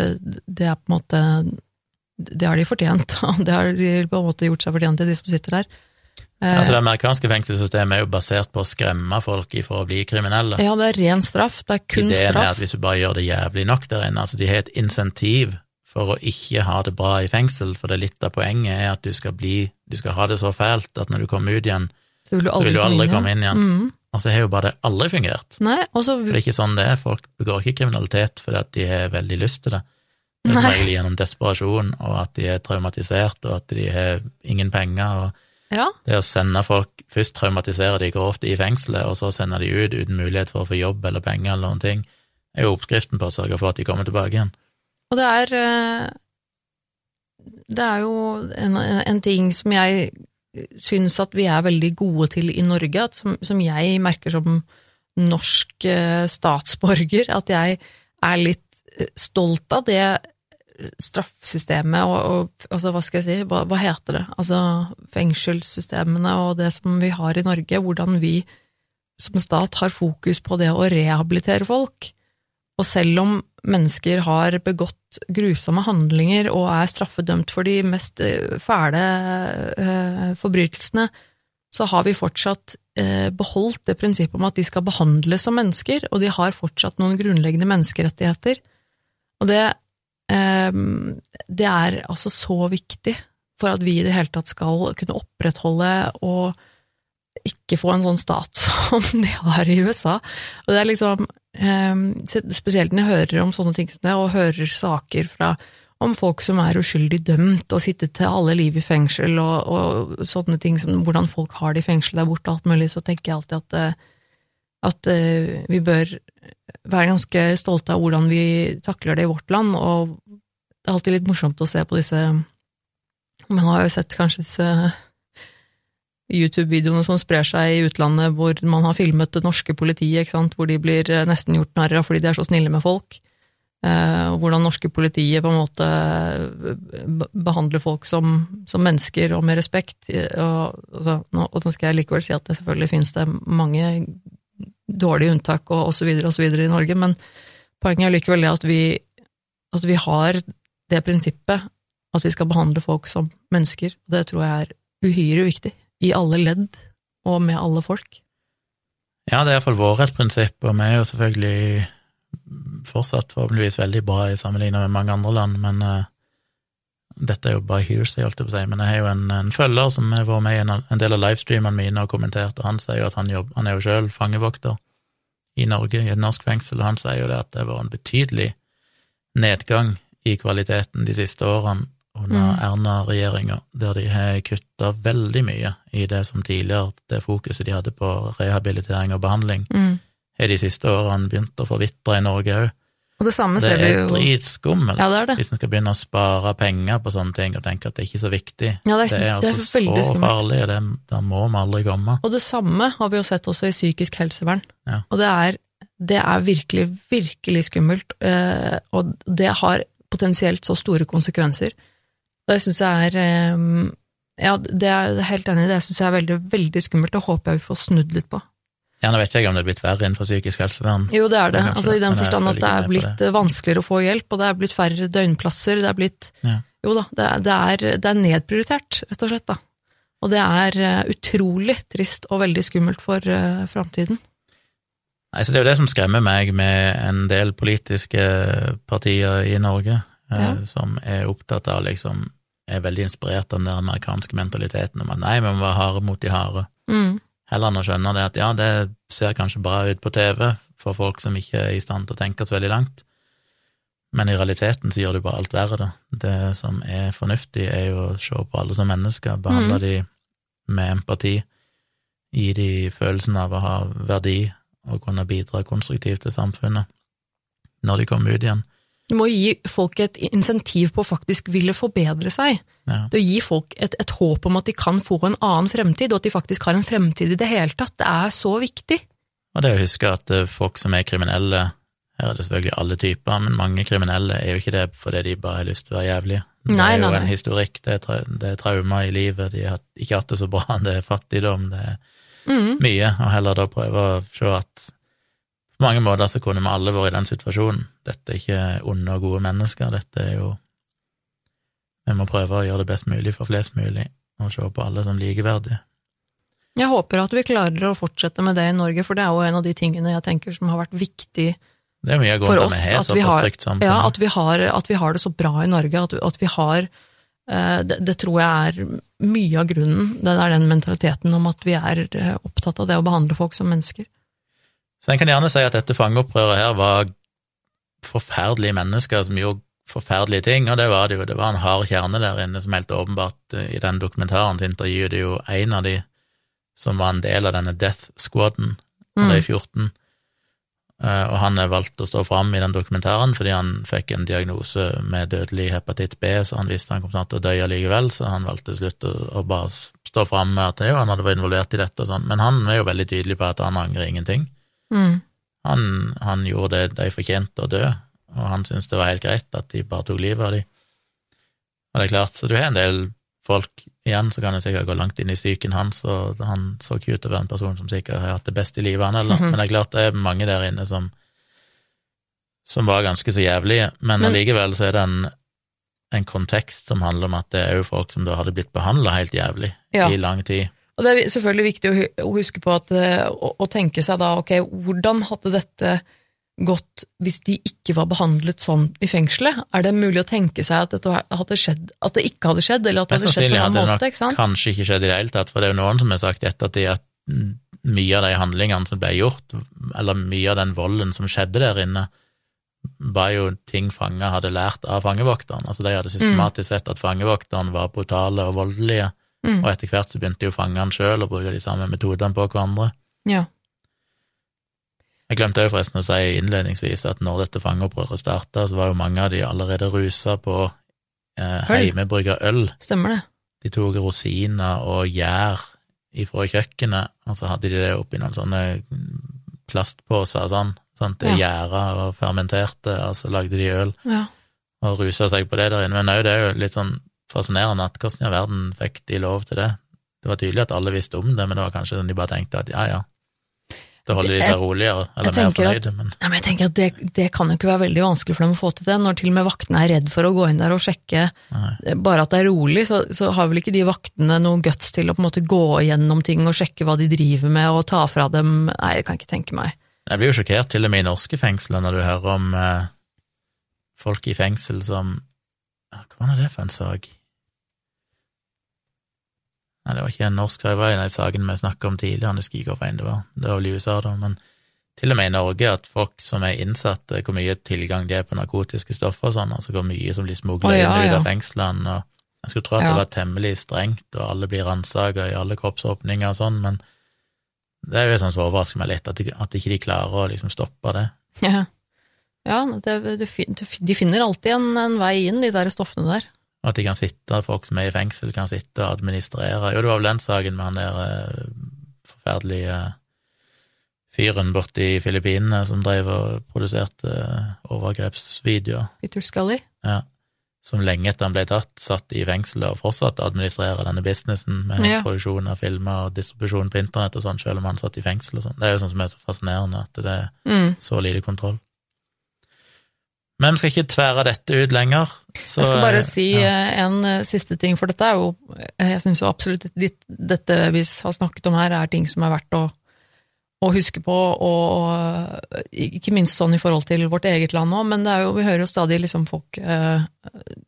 det er på en måte Det har de fortjent, og det har de på en måte gjort seg fortjent til, de som sitter der. Eh, Altså Det amerikanske fengselssystemet er jo basert på å skremme folk for å bli kriminelle. ja, det er ren straff. Det er kun Ideen er at hvis du bare gjør det jævlig nok der inne, altså de har et insentiv for å ikke ha det bra i fengsel, for det er litt av poenget er at du skal bli, du skal ha det så fælt at når du kommer ut igjen, Så vil du aldri, vil du aldri komme inn igjen. Mm. Altså har jo bare det aldri fungert. Nei, også... For det er ikke sånn det er. Folk begår ikke kriminalitet fordi at de har veldig lyst til det. Det er som regel gjennom desperasjon, og at de er traumatisert, og at de har ingen penger. og Ja, Det å sende folk, først traumatisere de grovt i fengselet, og så sende de ut uten mulighet for å få jobb eller penger eller noen ting, er jo oppskriften på å sørge for at de kommer tilbake igjen. Og det er eh, Det er jo en, en ting som jeg syns at vi er veldig gode til i Norge, som, som jeg merker som norsk eh, statsborger, at jeg er litt eh, stolt av det straffesystemet og, og altså, hva skal jeg si, hva, hva heter det, altså fengselssystemene og det som vi har i Norge, hvordan vi som stat har fokus på det å rehabilitere folk. Og selv om mennesker har begått grusomme handlinger og er straffedømt for de mest eh, fæle eh, forbrytelsene, så har vi fortsatt eh, beholdt det prinsippet om at de skal behandles som mennesker, og de har fortsatt noen grunnleggende menneskerettigheter. Og det, det er altså så viktig for at vi i det hele tatt skal kunne opprettholde og ikke få en sånn stat som de har i USA. Og det er liksom eh, Spesielt når jeg hører om sånne ting som det, og hører saker fra om folk som er uskyldig dømt og sitter til alle liv i fengsel, og, og sånne ting som hvordan folk har det i fengsel der borte og alt mulig, så tenker jeg alltid at, eh, at eh, vi bør være ganske stolte av hvordan vi takler det i vårt land, og det er alltid litt morsomt å se på disse Man har jo sett kanskje disse YouTube-videoene som sprer seg i utlandet, hvor man har filmet det norske politiet, ikke sant? hvor de blir eh, nesten gjort narr av fordi de er så snille med folk. Eh, og hvordan norske politiet på en måte eh, behandler folk som, som mennesker og med respekt. Og, altså, nå, og nå skal jeg likevel si at det selvfølgelig finnes det mange dårlige unntak og osv. osv. i Norge, men poenget er likevel det at vi, at vi har det prinsippet at vi skal behandle folk som mennesker. Det tror jeg er uhyre viktig i alle ledd og med alle folk. Ja, det er iallfall vårt prinsipp, og vi er jo selvfølgelig fortsatt forhåpentligvis veldig bra i sammenlignet med mange andre land, men uh, dette er jo bare hearsay, holdt jeg på å si, men jeg har jo en, en følger som har vært med i en, en del av livestreamene mine og kommentert, og han sier jo at han, jobb, han er jo sjøl fangevokter i Norge, i et norsk fengsel, og han sier jo det at det var en betydelig nedgang i kvaliteten de siste årene under Mm. Erna-regjeringa, der de har kutta veldig mye i det som tidligere, det fokuset de hadde på rehabilitering og behandling, Mm. har de siste årene begynt å forvitre i Norge òg. Og det samme Det ser vi er dritskummelt Ja, det er det. hvis en skal begynne å spare penger på sånne ting og tenke at det er ikke så viktig. Ja, det er- det er altså det er veldig så skummelt. farlig, og det, der må vi aldri komme. Og det samme har vi jo sett også i psykisk helsevern. Ja. Og det er, det er virkelig, virkelig skummelt, eh, og det har potensielt så store konsekvenser. Det syns jeg er eh, Ja, det er jeg helt enig i, det syns jeg er veldig, veldig skummelt, og håper jeg vi får snudd litt på. Ja, nå vet jeg ikke om det er blitt verre innenfor psykisk helsevern. Jo, det er det. Altså, I den forstand at det er blitt eh, vanskeligere å få hjelp, og det er blitt færre døgnplasser, det er blitt Ja. Jo da, det er, det, er, er nedprioritert, rett og slett, da. Og det er eh, utrolig trist og veldig skummelt for uh, framtiden. Nei, så Det er jo det som skremmer meg med en del politiske partier i Norge, ja. uh, som er opptatt av liksom Er veldig inspirert av den der amerikanske mentaliteten om at nei, vi må være harde mot de harde. Mm. Heller enn å skjønne det at ja, det ser kanskje bra ut på TV for folk som ikke er i stand til å tenke så veldig langt, men i realiteten så gjør det bare alt verre, da. Det som er fornuftig, er jo å se på alle som mennesker, behandle mm. de med empati, Gi de følelsen av å ha verdi og kunne bidra konstruktivt til samfunnet når de kommer ut igjen. Du må gi folk et insentiv på å faktisk ville forbedre seg. Ja. Det å gi folk et, et håp om at de kan få en annen fremtid, og at de faktisk har en fremtid i det hele tatt, det er så viktig. Og det å huske at eh, folk som er kriminelle, her er det selvfølgelig alle typer, men mange kriminelle er jo ikke det fordi de bare har lyst til å være jævlige. Det Nei, er jo nei, en nei. historikk, det er, tra det er traumer i livet, de har ikke hatt det så bra, det er fattigdom, det er mm. mye, og heller da prøve å se at på mange måter så kunne vi alle vært i den situasjonen. Dette er ikke onde og gode mennesker, dette er jo Vi må prøve å gjøre det best mulig for flest mulig, og se på alle som likeverdige. Jeg håper at vi klarer å fortsette med det i Norge, for det er jo en av de tingene jeg tenker som har vært viktig Det er mye for oss. har At vi har, ja, at vi har, at vi har det så bra i Norge, at, at vi har eh, det, det tror jeg er mye av grunnen. Det er den mentaliteten om at vi er eh, opptatt av det å behandle folk som mennesker. Så en kan gjerne si at dette fangeopprøret her var forferdelige mennesker som gjorde forferdelige ting, og det var det jo. Det var en hard kjerne der inne som helt åpenbart eh, I den dokumentaren så intervjuet jo en av de som var en del av denne Death Squaden, mm. de 14. Eh, Og han er valgt å stå fram i den dokumentaren fordi han fikk en diagnose med dødelig hepatitt B, så han visste han kom til å dø likevel, så han valgte til slutt å bare stå fram med at jo, han hadde vært involvert i dette og sånn. Men han er jo veldig tydelig på at han angrer ingenting. Mm. Han, han gjorde det de fortjente å dø, og han syntes det var helt greit at de bare tok livet av dem. Og det er klart, så du har en del folk igjen, så kan jeg sikkert gå langt inn i psyken hans, og han så ikke ut til å være en person som sikkert har hatt det best i livet, han heller. -hmm. Men det er klart det er mange der inne som, som var ganske så jævlige, men Men- allikevel så er det en, en kontekst som handler om at det er jo folk som da hadde blitt behandla helt jævlig Ja. i lang tid. Og det er selvfølgelig viktig å huske på at, eh, å, å tenke seg da, ok, hvordan hadde dette gått hvis de ikke var behandlet sånn i fengselet? Er det mulig å tenke seg at, dette hadde skjedd, at det ikke hadde skjedd, eller at det hadde skjedd på en annen nok måte? ikke sant? kanskje ikke skjedd i det hele tatt, for det er jo noen som har sagt i ettertid at mm, mye av de handlingene som ble gjort, eller mye av den volden som skjedde der inne, var jo ting fanger hadde lært av fangevokteren. Altså de hadde systematisk sett at fangevokteren var brutale og voldelige, Mm. og etter hvert så begynte jo fangene sjøl å bruke de samme metodene på hverandre. Ja. Jeg glemte jo forresten å si innledningsvis at når dette fangeopprøret starta, så var jo mange av de allerede rusa på eh, heimebrygga øl. Stemmer det. De tok rosiner og gjær ifra kjøkkenet, og så hadde de det oppi noen sånne plastposer og sånn, sånn det Ja. gjæra og fermenterte, og så lagde de øl Ja. og rusa seg på det der inne. Men òg det er jo litt sånn fascinerende at hvordan i verden fikk de lov til det? Det var tydelig at alle visste om det, men det var kanskje sånn de bare tenkte at ja, ja, da holder de seg roligere, eller mer fornøyde, men Ja, men jeg tenker at det, det kan jo ikke være veldig vanskelig for dem å få til det, når til og med vaktene er redd for å gå inn der og sjekke nei. bare at det er rolig, så, så har vel ikke de vaktene noe guts til å på en måte gå gjennom ting og sjekke hva de driver med og ta fra dem Nei, det kan jeg ikke tenke meg. Jeg blir jo sjokkert til og med i norske fengsler når du hører om eh, folk i fengsel som Hva var det for en sak? Nei, det var ikke en norsk sak, det var en av sakene vi snakka om tidligere, jeg husker ikke hvilken det var, det var vel i USA, da, men til og med i Norge at folk som er innsatte, hvor mye tilgang de er på narkotiske stoffer og sånn, altså hvor mye som blir smugla oh, ja, inn ut ja. av fengslene, og jeg skulle tro at Ja. det var temmelig strengt, og alle blir ransaka i alle kroppsåpninger og sånn, men det er jo sånn som overrasker meg litt, at, de, at ikke de klarer å liksom stoppe det. Ja, ja det, det, de finner alltid en, en vei inn, de der stoffene der. At de kan sitte, folk som er i fengsel, kan sitte og administrere. Jo, det var vel den saken med han der eh, forferdelige fyren borte i Filippinene som drev og produserte eh, overgrepsvideoer. Peter Scully. Ja. Som lenge etter han ble tatt, satt i fengsel og fortsatte å administrere denne businessen med Ja. produksjon av filmer og distribusjon på internett og sånn, selv om han satt i fengsel og sånn. Det er jo sånn som er så fascinerende, at det er Mm. så lite kontroll. Men vi skal ikke tvære dette ut lenger. Så, Jeg skal bare eh, si ja. eh, en eh, siste ting, for dette er jo Jeg syns jo absolutt at dette vi har snakket om her, er ting som er verdt å, å huske på, og og, ikke minst sånn i forhold til vårt eget land òg, men det er jo, vi hører jo stadig liksom folk eh,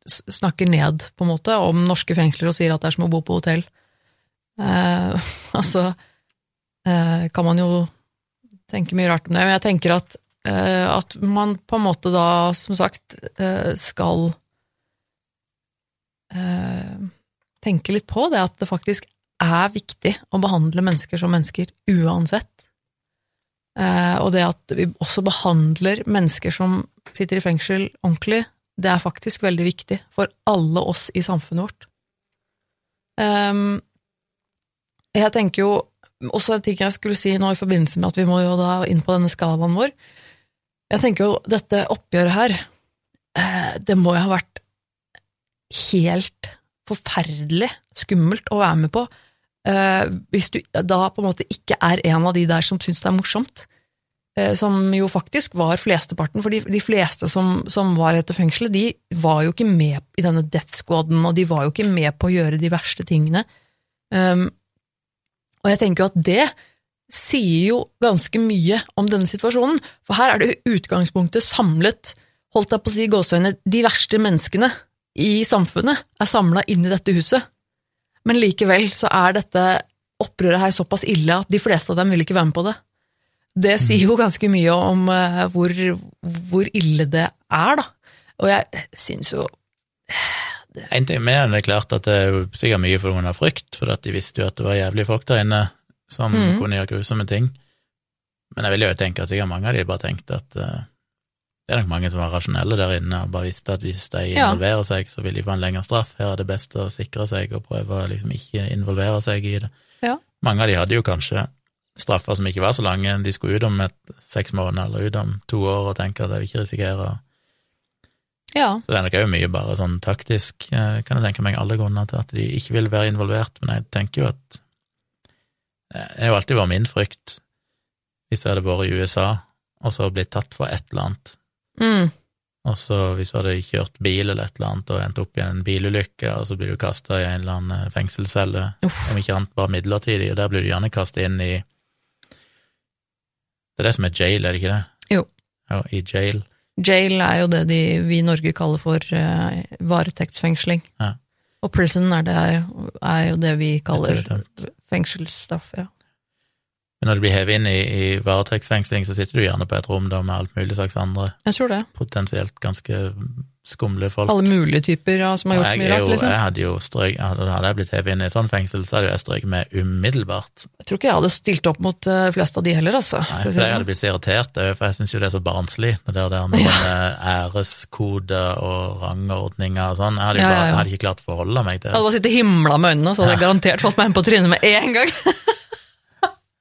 snakker ned, på en måte, om norske fengsler og sier at det er som å bo på hotell. Eh, altså eh, kan man jo tenke mye rart om det, men jeg tenker at at man på en måte da, som sagt, eh, skal eh, tenke litt på det, at det faktisk er viktig å behandle mennesker som mennesker uansett. Eh, og det at vi også behandler mennesker som sitter i fengsel ordentlig, det er faktisk veldig viktig for alle oss i samfunnet vårt. Um, jeg tenker jo også en ting jeg skulle si nå i forbindelse med at vi må jo da inn på denne skalaen vår. Jeg tenker jo dette oppgjøret her, eh, det må jo ha vært helt forferdelig skummelt å være med på, eh, hvis du da på en måte ikke er en av de der som syns det er morsomt. Eh, som jo faktisk var flesteparten, for de, fleste som, som, var etter fengselet, de var jo ikke med i denne death squaden, og de var jo ikke med på å gjøre de verste tingene. Um, og jeg tenker jo at det sier jo ganske mye om denne situasjonen, for her er det utgangspunktet samlet, holdt jeg på å si i gåseøynene, de verste menneskene i samfunnet er samla inn i dette huset. Men likevel så er dette opprøret her såpass ille at de fleste av dem vil ikke være med på det. Det sier jo ganske mye om uh, hvor, hvor, ille det er, da. Og jeg syns jo. En ting med det er klart at det er sikkert mye av frykt, for at de visste jo at det var jævlige folk der inne som mm. kunne gjøre grusomme ting. Men jeg vil jo tenke at sikkert mange av de bare tenkte at uh, det er nok mange som var rasjonelle der inne og bare visste at hvis de involverer seg, så vil de få en lengre straff. Her er det best å sikre seg og prøve å liksom ikke involvere seg i det. Ja. Mange av de hadde jo kanskje straffer som ikke var så lange. De skulle ut om et seks måneder eller ut om to år og tenke at jeg vil ikke risikere ja. Så det er nok òg mye bare sånn taktisk, eh, kan jeg tenke meg, alle grunner til at de ikke vil være involvert, men jeg tenker jo at Det har jo alltid vært min frykt, hvis jeg hadde vært i USA og så blitt tatt for et eller annet Mm. Og så hvis du hadde kjørt bil eller et eller annet og endt opp i en bilulykke, og så blir du kasta i en eller annen eh, fengselscelle, om ikke annet bare midlertidig, og der blir du gjerne kasta inn i Det er det som er jail, er det ikke det? Jo. Ja, i jail. Jail er jo det de, vi i Norge kaller for uh, varetektsfengsling. Ja. Og prison er, det, er, jo det vi kaller fengselsstraff, ja. Men når du blir hevet inn i, i varetektsfengsling, så sitter du gjerne på et rom da med alt mulig slags andre Jeg tror det. potensielt ganske skumle folk. Alle mulige typer ja, som har gjort mye rart, liksom. Jeg hadde jo strøk, hadde, jeg blitt hevet inn i et sånt fengsel, så hadde jeg strøket med umiddelbart. Jeg tror ikke jeg hadde stilt opp mot de fleste av de heller, altså. Nei, for jeg hadde blitt så irritert, for jeg syns jo det er så barnslig, det der, der med ja. æreskode og rangordninger og sånn. Jeg hadde jo bare, jeg hadde ikke klart å forholde meg til det. Jeg hadde bare sittet himla med øynene, så hadde jeg garantert fått meg en på trynet med en gang.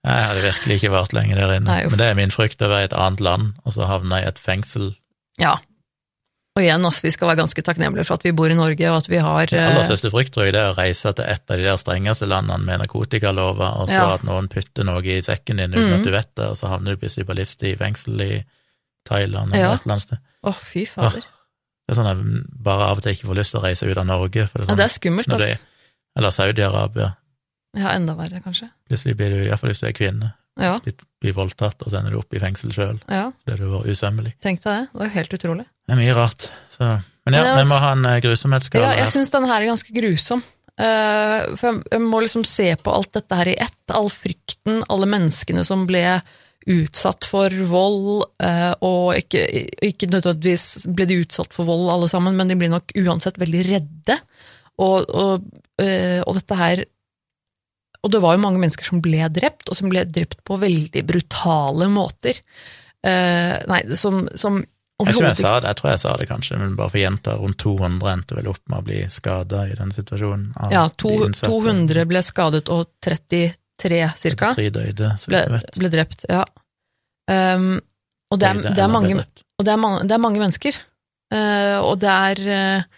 Jeg hadde virkelig ikke vært lenge der inne. Nei, Men det er min frykt å være i et annet land, og så havne i et fengsel. Ja. Og igjen, altså, vi skal være ganske takknemlige for at vi bor i Norge, og at vi har Det aller største frykt, tror jeg, det er å reise til et av de der strengeste landene med narkotikalover, og så ja. at noen putter noe i sekken din uten mm. at du vet det, og så havner du plutselig på livstid i fengsel i Thailand eller ja. et eller annet sted. Å, oh, fy fader. Oh, det er sånn at jeg bare av og til ikke får lyst til å reise ut av Norge. For det er, sånn, ja, det er skummelt, ass. Eller Saudi-Arabia. Ja, enda verre, kanskje. Plutselig blir du, iallfall hvis du er kvinne, ja. blir voldtatt, og så ender du opp i fengsel sjøl. Ja. Det hadde vært usømmelig. Tenk deg det. Det var jo helt utrolig. Det er mye rart. Så. Men ja, vi må ha en uh, grusomhetsskala Ja, jeg syns denne her er ganske grusom. Uh, for jeg, jeg, må liksom se på alt dette her i ett. All frykten, alle menneskene som ble utsatt for vold, uh, og ikke, ikke, nødvendigvis ble de utsatt for vold alle sammen, men de blir nok uansett veldig redde. Og, og, og dette her og det var jo mange mennesker som ble drept, og som ble drept på veldig brutale måter. Uh, nei, som, som jeg, jeg, sa det, jeg tror jeg sa det kanskje, men bare for jenter, rundt 200 endte vel opp med å bli skada i den situasjonen. ja, to, 200 ble skadet, og 33 cirka 33 døde, ble, ble, drept. Ja. Um, og det er, det er, mange, og det er, mange, det er mange mennesker. Uh, og det er uh,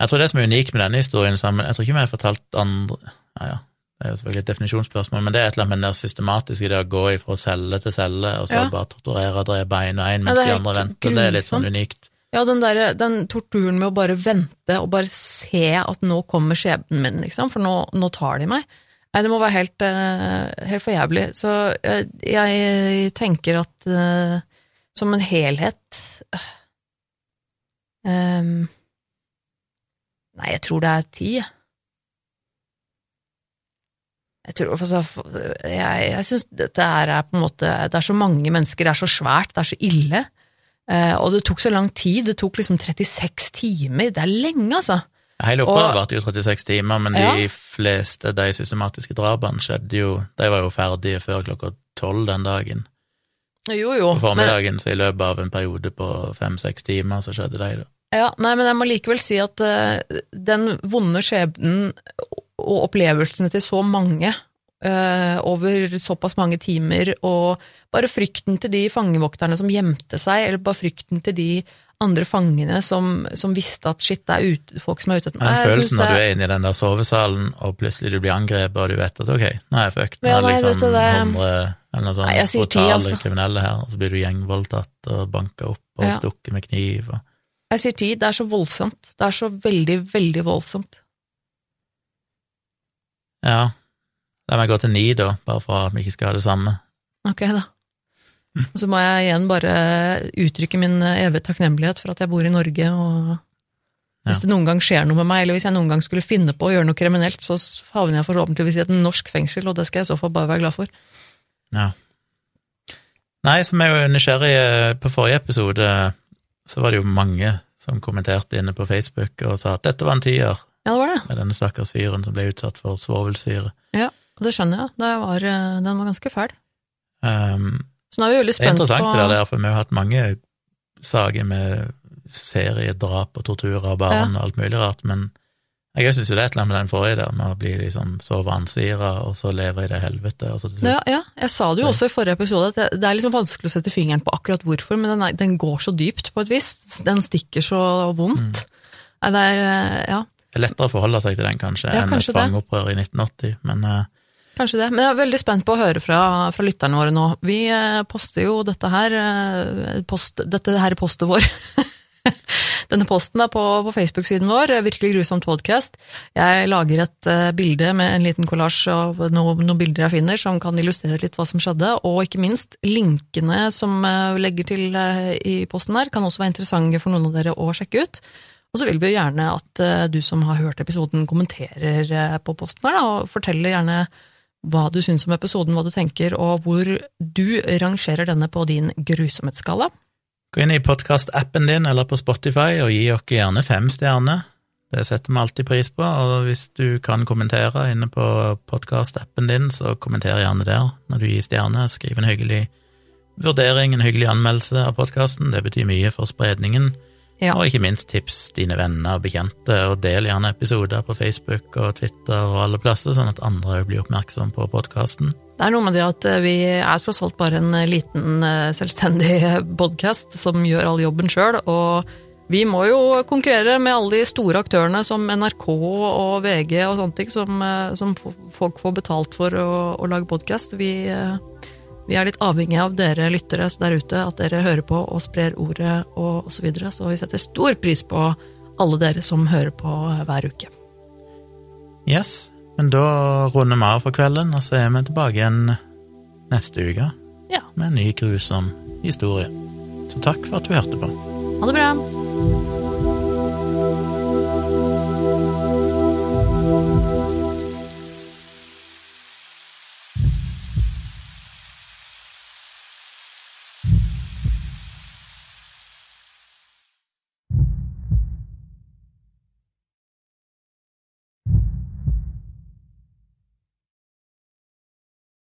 Jeg tror det som er unikt med denne historien, sammen, jeg tror ikke vi har fortalt andre ja, ja, det er jo selvfølgelig et definisjonsspørsmål, men det er et eller annet med det systematiske, det å gå ifra celle til celle, og så ja. bare torturere og drepe én og én mens ja, de andre venter. Det er litt sånn unikt. Ja, den, der, den torturen med å bare vente og bare se at nå kommer skjebnen min, liksom, for nå, nå tar de meg. Nei, det må være helt, uh, helt for jævlig. Så jeg, jeg tenker at uh, som en helhet um, Nei, jeg tror det er ti, jeg. Jeg tror altså, Jeg, jeg syns dette er på en måte Det er så mange mennesker, det er så svært, det er så ille. Eh, og det tok så lang tid. Det tok liksom 36 timer. Det er lenge, altså. Hele opprøret varte jo 36 timer, men Ja. de fleste de systematiske drapene skjedde jo De var jo ferdige før klokka tolv den dagen. Jo, jo. På Men, formiddagen, så i løpet av en periode på fem-seks timer, så skjedde de, da. ja, nei, men jeg må likevel si at uh, den vonde skjebnen og opplevelsene til så mange eh, over såpass mange timer, og bare frykten til de fangevokterne som gjemte seg, eller bare frykten til de andre fangene som, som visste at shit, det er ut, folk som er ute etter meg. Følelsen når du er inne i den der sovesalen, og plutselig du blir angrepet, og du vet at ok, nå er jeg fucked, nå er det liksom hundre eller noe sånt Nei, brutale altså. kriminelle her, og så blir du gjengvoldtatt og banka opp og Ja. stukket med kniv og Jeg sier ti, det er så voldsomt. Det er så veldig, veldig voldsomt. Ja. La meg gå til ni, da, bare for at vi ikke skal ha det samme. Ok, da. Og så må jeg igjen bare uttrykke min evige takknemlighet for at jeg bor i Norge, og hvis Ja. det noen gang skjer noe med meg, eller hvis jeg noen gang skulle finne på å gjøre noe kriminelt, så havner jeg forhåpentligvis i et norsk fengsel, og det skal jeg i så fall bare være glad for. Ja. Nei, som er jo nysgjerrig eh, På forrige episode så var det jo mange som kommenterte inne på Facebook og sa at dette var en tier, Ja, det var det. med denne stakkars fyren som ble utsatt for svovelsyre. Ja, det skjønner jeg. Det var, eh, den var ganske fæl. Um, Så nå er vi veldig det er interessant på det der, for vi har hatt mange saker med seriedrap og tortur av barn og alt mulig rart, men jeg syns jo det er et eller annet med den forrige der, med å bli liksom så vansira, og så leve i det helvete, og så til ja, ja, jeg sa det jo også i forrige episode, at det, det er liksom vanskelig å sette fingeren på akkurat hvorfor, men den, er, den går så dypt på et vis. Den stikker så vondt. Mm. Det er, eh, ja, Det er lettere å forholde seg til den, kanskje, Ja, enn et kanskje fangeopprør i 1980, men eh, Kanskje det, men jeg er veldig spent på å høre fra, fra lytterne våre nå. Vi eh, poster jo dette her, eh, post, dette her er postet vår. Denne posten er på, på Facebook-siden vår, Virkelig grusomt podcast. Jeg lager et bilde med en liten kollasj av noen, noen bilder jeg finner, som kan illustrere litt hva som skjedde, og ikke minst linkene som legger til i posten her, kan også være interessante for noen av dere å sjekke ut. Og så vil vi jo gjerne at eh, du som har hørt episoden, kommenterer eh, på posten her, da, og forteller gjerne hva du syns om episoden, hva du tenker, og hvor du rangerer denne på din grusomhetsskala. gå inn i podkastappen din eller på Spotify og gi oss gjerne fem stjerner. Det setter vi alltid pris på, og hvis du kan kommentere inne på podkastappen din, så kommenter gjerne der når du gir stjerne. Skriv en hyggelig vurdering, en hyggelig anmeldelse av podkasten. Det betyr mye for spredningen. Ja. Og ikke minst tips dine venner og bekjente, og del gjerne episoder på Facebook og Twitter og alle plasser, sånn at andre òg blir oppmerksom på podkasten. Det er noe med det at eh, vi er tross alt bare en eh, liten eh, selvstendig podkast som gjør all jobben sjøl, og vi må jo konkurrere med alle de store aktørene som NRK og VG og sånne ting, som, som folk får betalt for å, å lage podkast. Vi, vi er litt avhengig av dere lyttere der ute, at dere hører på og sprer ordet og osv. Så, videre. så vi setter stor pris på alle dere som hører på hver uke. Yes, men da runder vi av for kvelden, og så er vi tilbake igjen neste uke Ja. med en ny grusom historie. Så takk for at du hørte på. Ha det bra!